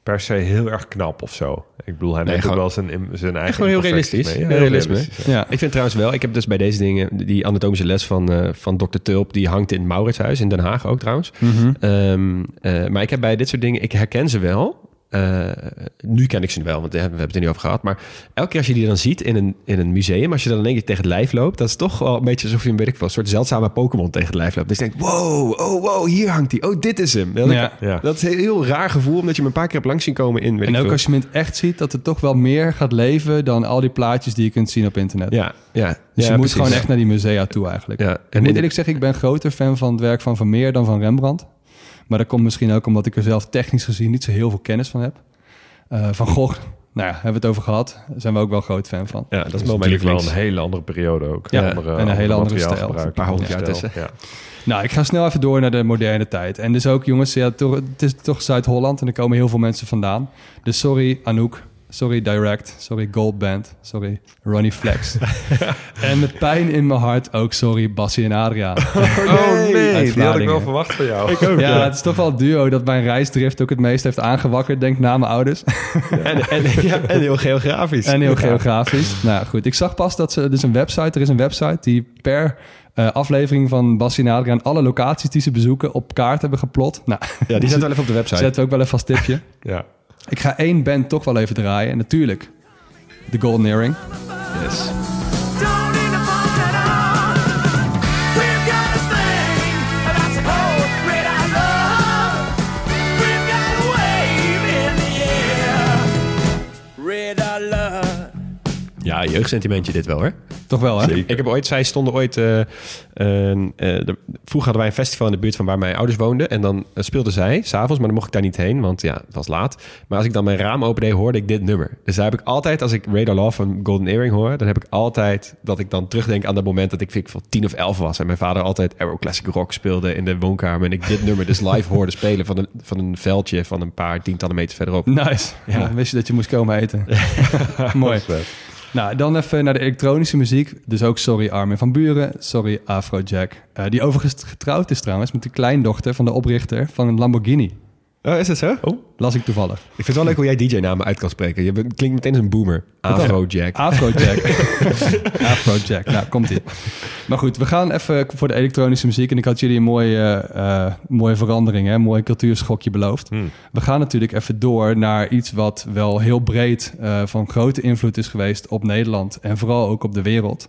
per se heel erg knap of zo. Ik bedoel, hij Nee, neemt ook gewoon- wel zijn, zijn eigen gewoon heel realistisch. mee. Heel realisme. realistisch, ja. Ja. Ik vind trouwens wel, ik heb dus bij deze dingen, die anatomische les van, eh van Dr. Tulp, die hangt in het Mauritshuis in Den Haag ook trouwens. Mhm. Ehm, eh, maar ik heb bij dit soort dingen, ik herken ze wel. Eh, nu ken ik ze wel, want we hebben het er niet over gehad. Maar elke keer als je die dan ziet in een, in een museum, als je dan in één keer tegen het lijf loopt, dat is toch wel een beetje alsof je een, weet ik veel, een soort zeldzame Pokémon tegen het lijf loopt. Dus je denkt, wow, oh wow, hier hangt hij. Oh, dit is hem. Dat, Ja. Ja. dat is een heel raar gevoel, omdat je hem een paar keer hebt langs zien komen in, weet En ik ook veel. als je hem echt ziet, dat het toch wel meer gaat leven dan al die plaatjes die je kunt zien op internet. Ja, ja. Dus ja, je moet precies. gewoon echt naar die musea toe eigenlijk. Ja, Ik en moet in- eerlijk zeggen, ik ben groter fan van het werk van Vermeer dan van Rembrandt. Maar dat komt misschien ook omdat ik er zelf technisch gezien niet zo heel veel kennis van heb. Eh, van Gogh, nou ja, hebben we het over gehad. Daar zijn we ook wel groot fan van. Ja, dat is mijn natuurlijk wel een hele andere periode ook. Ja, andere, en een hele andere stijl. Een paar honderd jaar tussen. Ja. Nou, ik ga snel even door naar de moderne tijd. En dus ook, jongens, ja, toch, het is toch Zuid-Holland en er komen heel veel mensen vandaan. Dus sorry, Anouk, sorry Direct, sorry Gold Band, sorry Ronnie Flex. en met pijn in mijn hart ook sorry Bassie en Adriaan. Oh nee, Uit die had ik wel verwacht van jou. Ik ook. Ja, het is toch wel het duo dat mijn reisdrift ook het meest heeft aangewakkerd, denk ik, na mijn ouders. En, en, ja, en heel geografisch. En heel Ja. geografisch. Nou goed, ik zag pas dat ze... Dus een website, er is een website die per eh, aflevering van Bassie en Adriaan... alle locaties die ze bezoeken op kaart hebben geplot. Nou, Ja, die zet wel even op de website. zetten we ook wel even als tipje. Ja. Ik ga één band toch wel even draaien. En natuurlijk, de Golden Earring. Yes. Ja, jeugdsentimentje dit wel hoor. Toch wel, hè? Ik heb ooit, zij stonden ooit. eh, een, eh, de- vroeger hadden wij een festival in de buurt van waar mijn ouders woonden. En dan eh, speelden zij s'avonds, maar dan mocht ik daar niet heen, want ja, het was laat. Maar als ik dan mijn raam opende, hoorde ik dit nummer. Dus daar heb ik altijd, als ik Radar Love van Golden Earring hoor, dan heb ik altijd dat ik dan terugdenk aan dat moment dat ik, vind ik van 10 of 11 was. En mijn vader altijd Aero Classic Rock speelde in de woonkamer. En ik dit nummer dus live hoorde spelen van een, van een veldje van een paar tientallen meters verderop. Nice. Ja. wist je dat je moest komen eten. Mooi. Nou, dan even naar de elektronische muziek. Dus ook sorry Armin van Buren, sorry Afrojack. Eh die overigens getrouwd is trouwens met de kleindochter van de oprichter van een Lamborghini. Oh, is dat zo? Oh. Las ik toevallig. Ik vind het wel leuk hoe jij DJ-namen uit kan spreken. Je klinkt meteen als een boomer. Afrojack. Afrojack. Afrojack. Nou, komt ie. Maar goed, we gaan even voor de elektronische muziek. En ik had jullie een mooie, eh, mooie verandering, hè? een mooi cultuurschokje beloofd. Hmm. We gaan natuurlijk even door naar iets wat wel heel breed eh, van grote invloed is geweest op Nederland. En vooral ook op de wereld.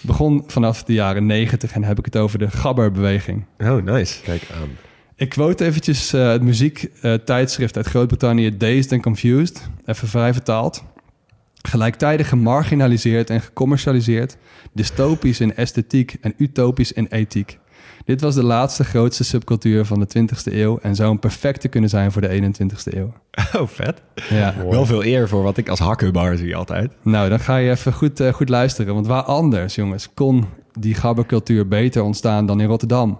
Begon vanaf de jaren negentig en heb ik het over de gabberbeweging. Oh, nice. Kijk aan. Ik quote eventjes eh, het muziektijdschrift uit Groot-Brittannië, Dazed and Confused, even vrij vertaald. Gelijktijdig gemarginaliseerd en gecommercialiseerd, dystopisch in esthetiek en utopisch in ethiek. Dit was de laatste grootste subcultuur van de 20e eeuw en zou een perfecte kunnen zijn voor de 21e eeuw. Oh, vet. Ja. Wel veel eer voor wat ik als hakkenbar zie altijd. Nou, dan ga je even goed, eh, goed luisteren. Want waar anders, jongens, kon die gabbercultuur beter ontstaan dan in Rotterdam?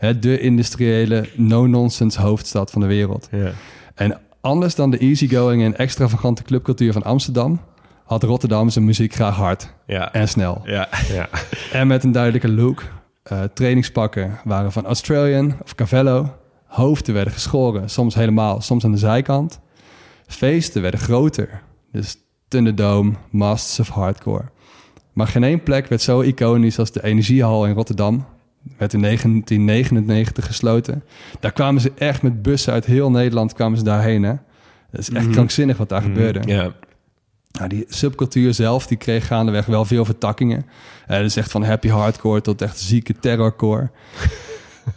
Hè, de industriële, no-nonsense hoofdstad van de wereld. Ja. En anders dan de easygoing en extravagante clubcultuur van Amsterdam... had Rotterdam zijn muziek graag hard Ja. en snel. Ja. Ja. En met een duidelijke look. Eh, trainingspakken waren van Australian of Cavello. Hoofden werden geschoren, soms helemaal, soms aan de zijkant. Feesten werden groter. Dus Thunderdome, Masters of Hardcore. Maar geen één plek werd zo iconisch als de Energiehal in Rotterdam. Werd in 1999 gesloten. Daar kwamen ze echt met bussen uit heel Nederland kwamen ze daarheen. Hè? Dat is echt krankzinnig wat daar gebeurde. Ja. Nou, die subcultuur zelf die kreeg gaandeweg wel veel vertakkingen. Eh dus echt van happy hardcore tot echt zieke terrorcore.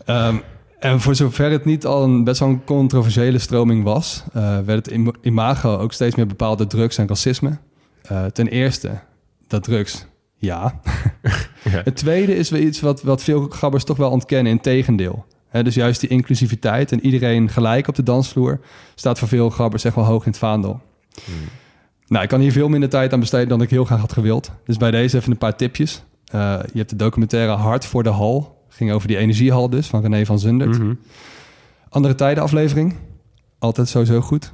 Ehm, en voor zover het niet al een best wel een controversiële stroming was, eh, werd het im- imago ook steeds meer bepaald door drugs en racisme. Eh, ten eerste, dat drugs, ja. Het tweede is weer iets wat, wat veel gabbers toch wel ontkennen, in tegendeel. Dus juist die inclusiviteit en iedereen gelijk op de dansvloer staat voor veel gabbers echt wel hoog in het vaandel. Nou, ik kan hier veel minder tijd aan besteden dan ik heel graag had gewild. Dus bij deze even een paar tipjes. Eh, je hebt de documentaire Hart voor de Hal. Ging over die energiehal dus, van René van Zundert. Andere tijden aflevering. Altijd sowieso goed.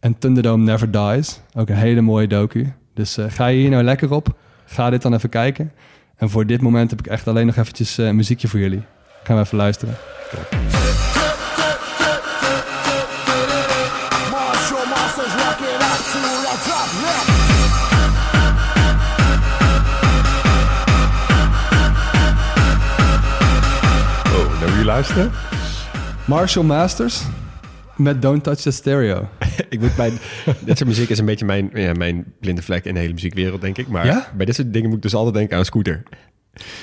En Thunderdome Never Dies. Ook een hele mooie docu. Dus eh, ga je hier nou lekker op. Ga dit dan even kijken. En voor dit moment heb ik echt alleen nog eventjes eh, een muziekje voor jullie. Gaan we even luisteren. Oh, naar wie luisteren? Marshall Masters met Don't Touch the Stereo. Ik moet bij... dit soort muziek is een beetje mijn, ja, mijn blinde vlek in de hele muziekwereld, denk ik. Maar Ja? bij dit soort dingen moet ik dus altijd denken aan Scooter.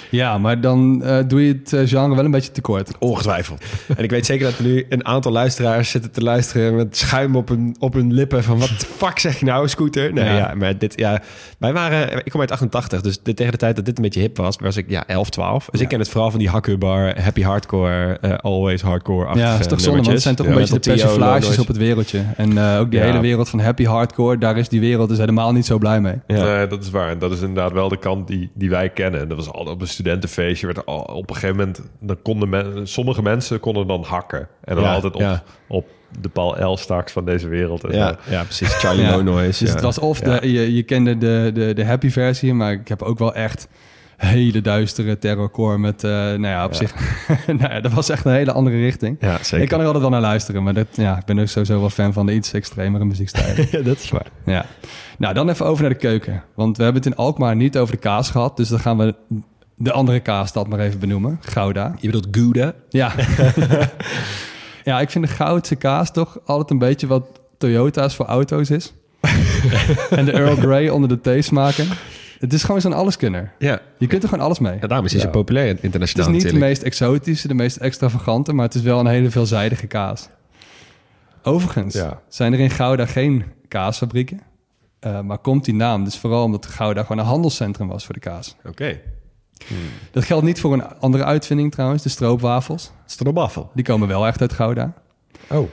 Ja, maar dan eh, doe je het eh, genre wel een beetje tekort. Ongetwijfeld. en ik weet zeker dat er nu een aantal luisteraars zitten te luisteren met schuim op hun, op hun lippen van wat de fuck zeg je nou, Scooter? Nee, Ja. ja. maar dit, ja, wij waren, ik kom uit 88, dus dit, tegen de tijd dat dit een beetje hip was, was ik ja 11, 12. Dus ik ken het vooral van die hakkenbar, happy hardcore, eh, always hardcore. Ja, dat is toch zonde, want het zijn toch een beetje de persiflages op het wereldje. En eh, ook die Ja. hele wereld van happy hardcore, daar is die wereld dus helemaal niet zo blij mee. Ja. Nee, dat is waar. En dat is inderdaad wel de kant die, die wij kennen. En dat was al op een studentenfeestje werd er al, op een gegeven moment, dan konden men, sommige mensen konden dan hakken. En dan Ja, altijd op, ja. op de Paul L. straks van deze wereld. En Ja, ja, precies. Charlie Ja. No Noise. Dus ja. het was of Ja. de, je, je kende de, de, de happy versie, maar ik heb ook wel echt hele duistere terrorcore met, eh, nou ja, op Ja. zich, nou ja, dat was echt een hele andere richting. Ja, zeker. Ik kan er altijd wel naar luisteren, maar dat, ja, ik ben ook sowieso wel fan van de iets extremere muziekstijlen. ja, dat is waar. ja. Nou, dan even over naar de keuken. Want we hebben het in Alkmaar niet over de kaas gehad, dus dan gaan we de andere kaasstad maar even benoemen, Gouda. Je bedoelt Gouda? Ja. ja, ik vind de Goudse kaas toch altijd een beetje wat Toyota's voor auto's is. en de Earl Grey onder de thee smaken. Het is gewoon zo'n alleskunner. Ja. Je kunt er gewoon alles mee. ja daarom is hij zo populair Het internationaal is niet de meest exotische, de meest extravagante, maar het is wel een hele veelzijdige kaas. Overigens Ja. zijn er in Gouda geen kaasfabrieken. Eh, maar komt die naam dus vooral omdat Gouda gewoon een handelscentrum was voor de kaas. Oké. Dat geldt niet voor een andere uitvinding trouwens, de stroopwafels. Stroopwafel. Die komen wel echt uit Gouda. Oh,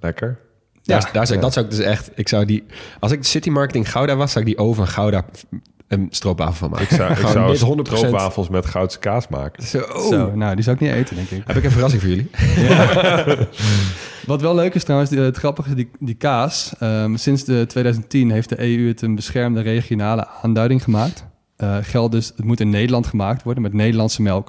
lekker. Ja. daar zou, ik- Dat zou ik dus echt... Ik zou die, als ik de City Marketing Gouda was, zou ik die over een Gouda een stroopwafel van maken. Ik zou, ik zou dit 100%. stroopwafels met goudse kaas maken. Zo. Zo, nou, die zou ik niet eten, denk ik. Heb ik een verrassing voor jullie? Wat wel leuk is trouwens, die- het grappige, die, die kaas. ehm, sinds de 2010 heeft de EU het een beschermde regionale aanduiding gemaakt. Eh geldt dus, het moet in Nederland gemaakt worden met Nederlandse melk.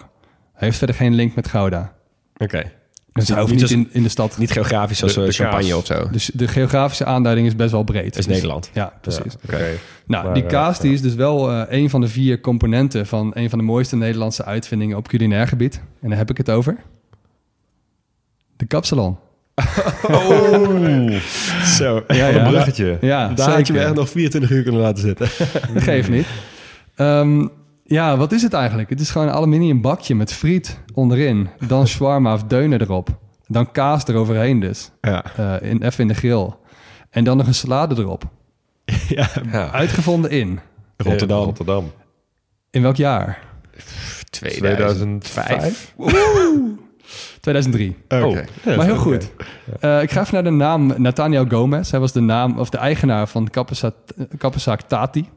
Hij heeft verder geen link met Gouda. Oké. Dus hij hoeft niet niet als- in, in de stad. Niet geografisch De- de eh, champagne kaas. of zo. Dus de geografische aanduiding is best wel breed. Is Dus- Nederland. Ja, precies. Ja, Oké. Nou, Maar, die eh, kaas die ja. is dus wel eh, een van de vier componenten van een van de mooiste Nederlandse uitvindingen op culinair gebied. En daar heb ik het over. De kapsalon. Zo. Ja, Een bruggetje. Ja, Daar had je me echt nog 24 uur kunnen laten zitten. Geef niet. Ehm, ja, wat is het eigenlijk? Het is gewoon een aluminium bakje met friet onderin. Dan shawarma of deuner erop. Dan kaas eroverheen dus. Ja. Eh, in, even in de grill. En dan nog een salade erop. ja. Uitgevonden in. Rotterdam. Rotterdam. In welk jaar? 2005. 2003. Oké. maar heel goed. Eh, ik ga even naar de naam Nathaniel Gomez. Hij was de naam of de eigenaar van kappenza- kappenzaak Tati.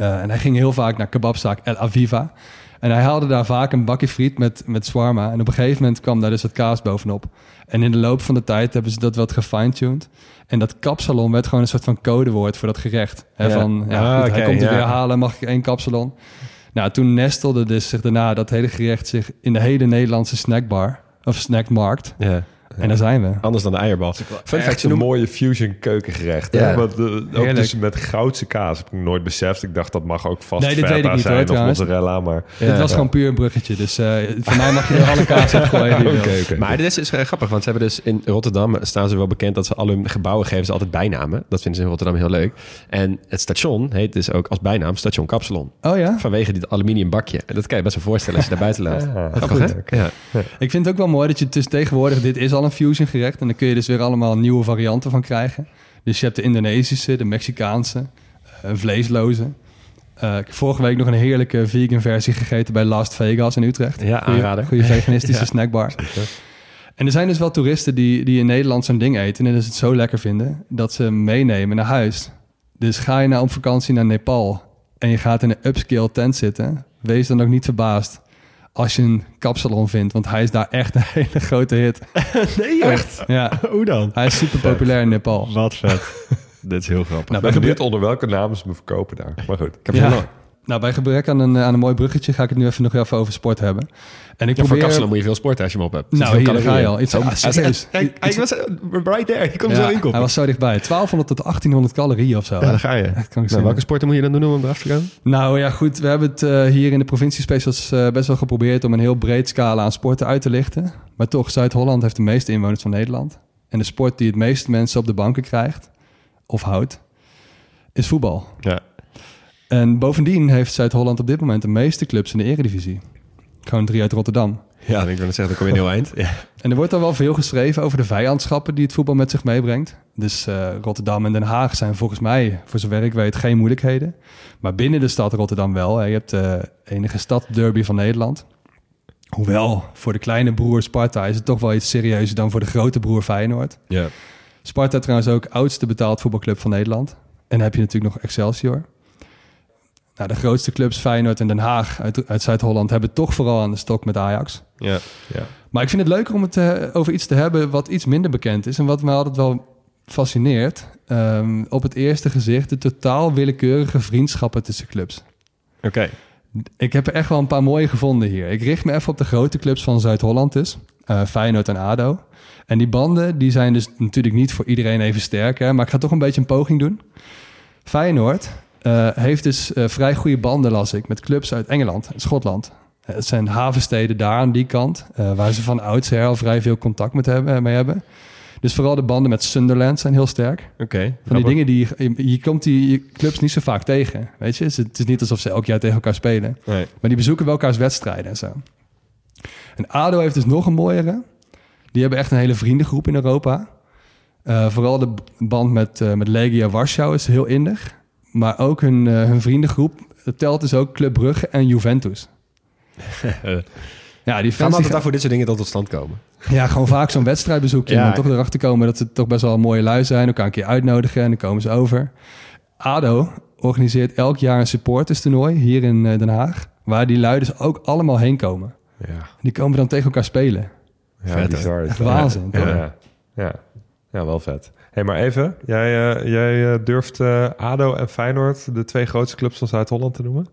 Eh, en hij ging heel vaak naar kebabzaak El Aviva. En hij haalde daar vaak een bakje friet met, met shawarma. En op een gegeven moment kwam daar dus wat kaas bovenop. En in de loop van de tijd hebben ze dat wat gefine-tuned. En dat kapsalon werd gewoon een soort van codewoord voor dat gerecht. Hè, Ja. Van, ja, Ah, goed, hij komt er ja. weer halen, mag ik één kapsalon? Nou, toen nestelde dus zich daarna dat hele gerecht zich in de hele Nederlandse snackbar. Of snackmarkt. Ja. En daar zijn we. Anders dan de eierbal. Fun fact, een mooie fusion keukengerecht. Ja. Ja. Want, eh, ook dus met goudse kaas heb ik nooit beseft. Ik dacht dat mag ook vast Nee, dit feta weet ik niet, zijn hoor, of trouwens. mozzarella. Maar Dit was gewoon puur een bruggetje. Dus eh, voor mij mag je er alle kaas op gooien oké. Maar dit is, is eh, grappig, want ze hebben dus in Rotterdam staan ze wel bekend dat ze alle hun gebouwen geven ze altijd bijnamen. Dat vinden ze in Rotterdam heel leuk. En het station heet dus ook als bijnaam Station Kapsalon. Oh ja? Vanwege dit aluminium bakje. En dat kan je best wel voorstellen als je daar buiten loopt. Ah, Grappig, goed. hè? Ja. Ik vind het ook wel mooi dat je dus tegenwoordig... Dit is al een fusion gerecht. En dan kun je dus weer allemaal nieuwe varianten van krijgen. Dus je hebt de Indonesische, de Mexicaanse, eh, een vleesloze. Eh, ik heb vorige week nog een heerlijke vegan versie gegeten bij Las Vegas in Utrecht. Ja, Goeie- aanrader. Goede veganistische Ja. snackbar. En er zijn dus wel toeristen die, die in Nederland zo'n ding eten... en dus het zo lekker vinden dat ze meenemen naar huis. Dus ga je nou op vakantie naar Nepal... en je gaat in een upscale tent zitten... wees dan ook niet verbaasd als je een kapsalon vindt... want hij is daar echt een hele grote hit. Nee, echt? Ja, Hoe dan? hij is super populair in Nepal. Wat vet. dit is heel grappig. Nou, ben benieuwd onder welke namen ze me verkopen daar. Maar goed. Ik heb ja. Nou, bij gebrek aan een, aan een mooi bruggetje... ga ik het nu even nog even over sport hebben. En ik Ja, voor probeer... kapsalon moet je veel sporten als je hem op hebt. Nou, hier, ga je al. Iets, Oh, is serieus. Hij, was eh, right there. Je kon Ja, zo hij was zo dichtbij. 1200 tot 1800 calorieën of zo. Ja, daar ga je. Echt Nou, krankzinnig. welke sporten moet je dan doen om eraf te gaan? Nou ja, goed. We hebben het eh, hier in de provincie Specials eh, best wel geprobeerd om een heel breed scala aan sporten uit te lichten. Maar toch, Zuid-Holland heeft de meeste inwoners van Nederland. En de sport die het meeste mensen op de banken krijgt, of houdt, is voetbal. Ja. En bovendien heeft Zuid-Holland op dit moment de meeste clubs in de eredivisie. Gewoon drie uit Rotterdam. Ja, ik wil net zeggen, dan kom je een heel eind. Ja. En er wordt dan wel veel geschreven over de vijandschappen die het voetbal met zich meebrengt. Dus eh, Rotterdam en Den Haag zijn volgens mij, voor zover ik weet, geen moeilijkheden. Maar binnen de stad Rotterdam wel. hè. Je hebt de enige stadderby van Nederland. Hoewel, voor de kleine broer Sparta is het toch wel iets serieuzer dan voor de grote broer Feyenoord. ja. Sparta trouwens ook oudste betaald voetbalclub van Nederland. En dan heb je natuurlijk nog Excelsior. Nou, de grootste clubs, Feyenoord en Den Haag uit, uit Zuid-Holland, hebben toch vooral aan de stok met Ajax. Ja. Maar ik vind het leuker om het eh, over iets te hebben wat iets minder bekend is. En wat me altijd wel fascineert. ehm, op het eerste gezicht de totaal willekeurige vriendschappen tussen clubs. Oké. Ik heb er echt wel een paar mooie gevonden hier. Ik richt me even op de grote clubs van Zuid-Holland dus. eh, Feyenoord en ADO. En die banden die zijn dus natuurlijk niet voor iedereen even sterk. Hè? Maar ik ga toch een beetje een poging doen. Feyenoord eh, heeft dus eh, vrij goede banden, las ik, met clubs uit Engeland en Schotland. Eh, Het zijn havensteden daar aan die kant, waar ze van oudsher al vrij veel contact met hebben, mee hebben. Dus vooral de banden met Sunderland zijn heel sterk. Oké. Van die dingen die je, je komt die clubs niet zo vaak tegen. Weet je, het is- niet alsof ze elk jaar tegen elkaar spelen. Nee. Maar die bezoeken wel elkaars wedstrijden en zo. En ADO heeft dus nog een mooiere. Die hebben echt een hele vriendengroep in Europa. Vooral de band met, met Legia Warschau is heel innig. Maar ook hun, eh, hun vriendengroep dat telt dus ook Club Brugge en Juventus. ja, die Gaan fans die daar voor dit soort dingen tot stand komen? ja, gewoon vaak zo'n wedstrijdbezoekje. Ja, en dan toch erachter komen dat ze toch best wel een mooie lui zijn. Elkaar een keer uitnodigen en dan komen ze over. ADO organiseert elk jaar een supporterstoernooi hier in eh, Den Haag. Waar die lui dus ook allemaal heen komen. Ja, Die komen dan tegen elkaar spelen. ja Vet, hè? bizar. is Echt dat. waanzin, Ja, toch? ja, ja. ja, wel vet. Hey, maar even. Jij, eh, jij eh, durft eh, ADO en Feyenoord, de twee grootste clubs van Zuid-Holland, te noemen?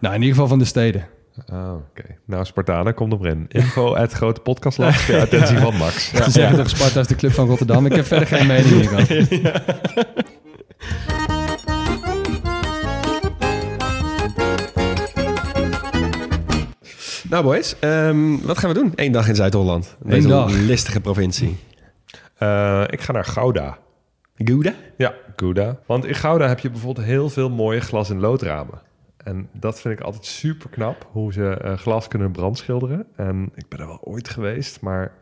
Nou, in ieder geval van de steden. Oh, oké. Nou, Spartanen, kom er in. Info at grote podcastland. Ja, attentie van Max. Ze zeggen toch Sparta is de club van Rotterdam. Ik heb verder geen mening hierover. Nou boys, ehm, wat gaan we doen? Eén dag in Zuid-Holland. Deze dag. listige provincie. Eh, ik ga naar Gouda. Gouda? Ja, Gouda. Want in Gouda heb je bijvoorbeeld heel veel mooie glas- en loodramen. En dat vind ik altijd super knap, hoe ze eh, glas kunnen brandschilderen. En ik ben er wel ooit geweest, maar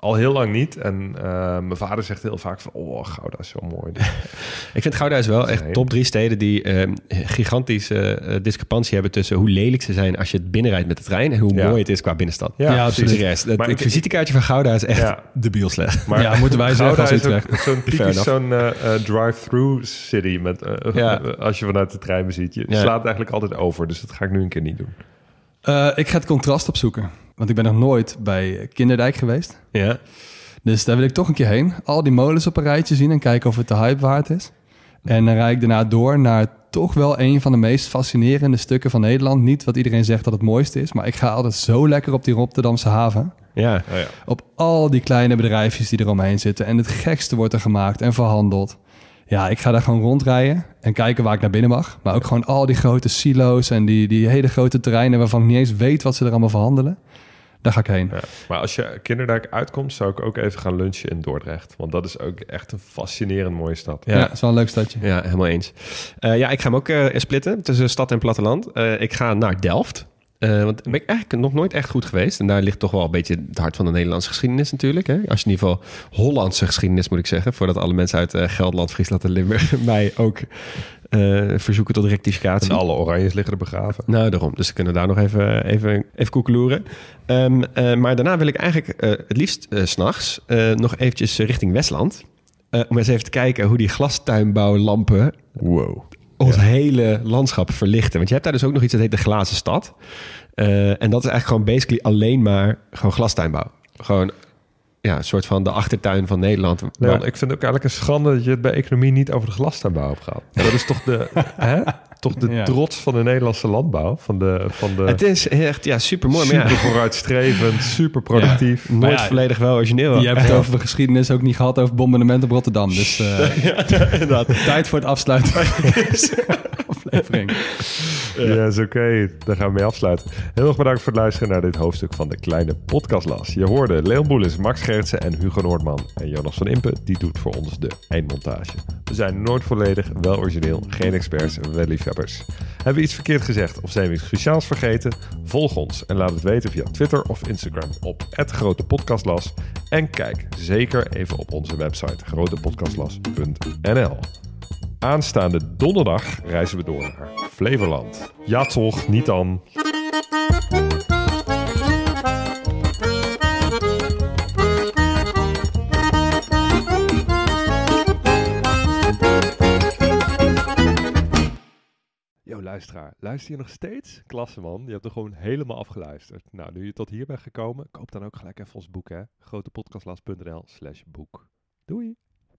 al heel lang niet. En eh, mijn vader zegt heel vaak van, oh, Gouda is zo mooi. Ik vind Gouda is wel echt top drie steden die ehm, gigantische eh, discrepantie hebben tussen hoe lelijk ze zijn als je het binnenrijdt met de trein en hoe Ja. mooi het is qua binnenstad. Ja, Ja, absoluut. Serieus. Het, Maar het ik- visitekaartje van Gouda is echt Ja. debiel slecht. Maar Ja, moeten wij Gouda zeggen als is zo'n typisch zo'n eh, drive-through city. Met, Ja. Als je vanuit de trein beziet. Je Ja. slaat eigenlijk altijd over. Dus dat ga ik nu een keer niet doen. Eh, ik ga het contrast opzoeken. Want ik ben nog nooit bij Kinderdijk geweest. Ja. Dus daar wil ik toch een keer heen. Al die molens op een rijtje zien en kijken of het de hype waard is. En dan rijd ik daarna door naar toch wel een van de meest fascinerende stukken van Nederland. Niet wat iedereen zegt dat het mooiste is, maar ik ga altijd zo lekker op die Rotterdamse haven. Ja. Oh, ja. Op al die kleine bedrijfjes die eromheen zitten. En het gekste wordt er gemaakt en verhandeld. Ja, ik ga daar gewoon rondrijden en kijken waar ik naar binnen mag. Maar ook gewoon al die grote silo's en die, die hele grote terreinen waarvan ik niet eens weet wat ze er allemaal verhandelen. Daar ga ik heen. Ja. Maar als je Kinderdijk uitkomt, zou ik ook even gaan lunchen in Dordrecht. Want dat is ook echt een fascinerend mooie stad. Ja, het is wel een leuk stadje. Ja, helemaal eens. Eh, ja, ik ga hem ook eh, splitten tussen stad en platteland. Eh, ik ga naar Delft. Want daar ben ik eigenlijk nog nooit echt goed geweest. En daar ligt toch wel een beetje het hart van de Nederlandse geschiedenis natuurlijk. Hè? Als je in ieder geval Hollandse geschiedenis moet ik zeggen. Voordat alle mensen uit eh, Gelderland, Friesland en Limburg mij ook eh, verzoeken tot rectificatie. En alle oranjes liggen er begraven. Nou, daarom. Dus we kunnen daar nog even, even, even koekeloeren. Eh, maar daarna wil ik eigenlijk eh, het liefst s s'nachts nog eventjes richting Westland. Om eens even te kijken hoe die glastuinbouwlampen Wow. ons hele landschap verlichten. Want je hebt daar dus ook nog iets dat heet de glazen stad. En dat is eigenlijk gewoon basically alleen maar gewoon glastuinbouw. Gewoon ja, een soort van de achtertuin van Nederland. Leon, Waar- ik vind het ook eigenlijk een schande dat je het bij economie niet over de glastuinbouw hebt gehad. Dat is toch de, hè? Toch de Ja. trots van de Nederlandse landbouw. Van de, van de het is echt ja, super mooi. Maar super ja, vooruitstrevend, super productief. nooit volledig wel origineel. Je hebt het over de geschiedenis ook niet gehad over bombardement op Rotterdam. Dus eh, tijd voor het afsluiten aflevering. Ja, is oké. Daar gaan we mee afsluiten. Heel erg bedankt voor het luisteren naar dit hoofdstuk van de kleine podcastlas. Je hoorde Leon Boelis, Max Gertsen en Hugo Noordman. En Jonas van Impe, die doet voor ons de eindmontage. We zijn nooit volledig, wel origineel, geen experts, wel liefhebbers. Hebben we iets verkeerd gezegd of zijn we iets cruciaals vergeten? Volg ons en laat het weten via Twitter of Instagram op @grotepodcastlas. En kijk zeker even op onze website grotepodcastlas.nl. Aanstaande donderdag reizen we door naar Flevoland. Ja toch, niet dan. Yo, luisteraar, luister je nog steeds? Klasse man, je hebt er gewoon helemaal afgeluisterd. Nou, nu je tot hier bent gekomen, koop dan ook gelijk even ons boek hè. grotepodcastlas.nl slash boek. Doei!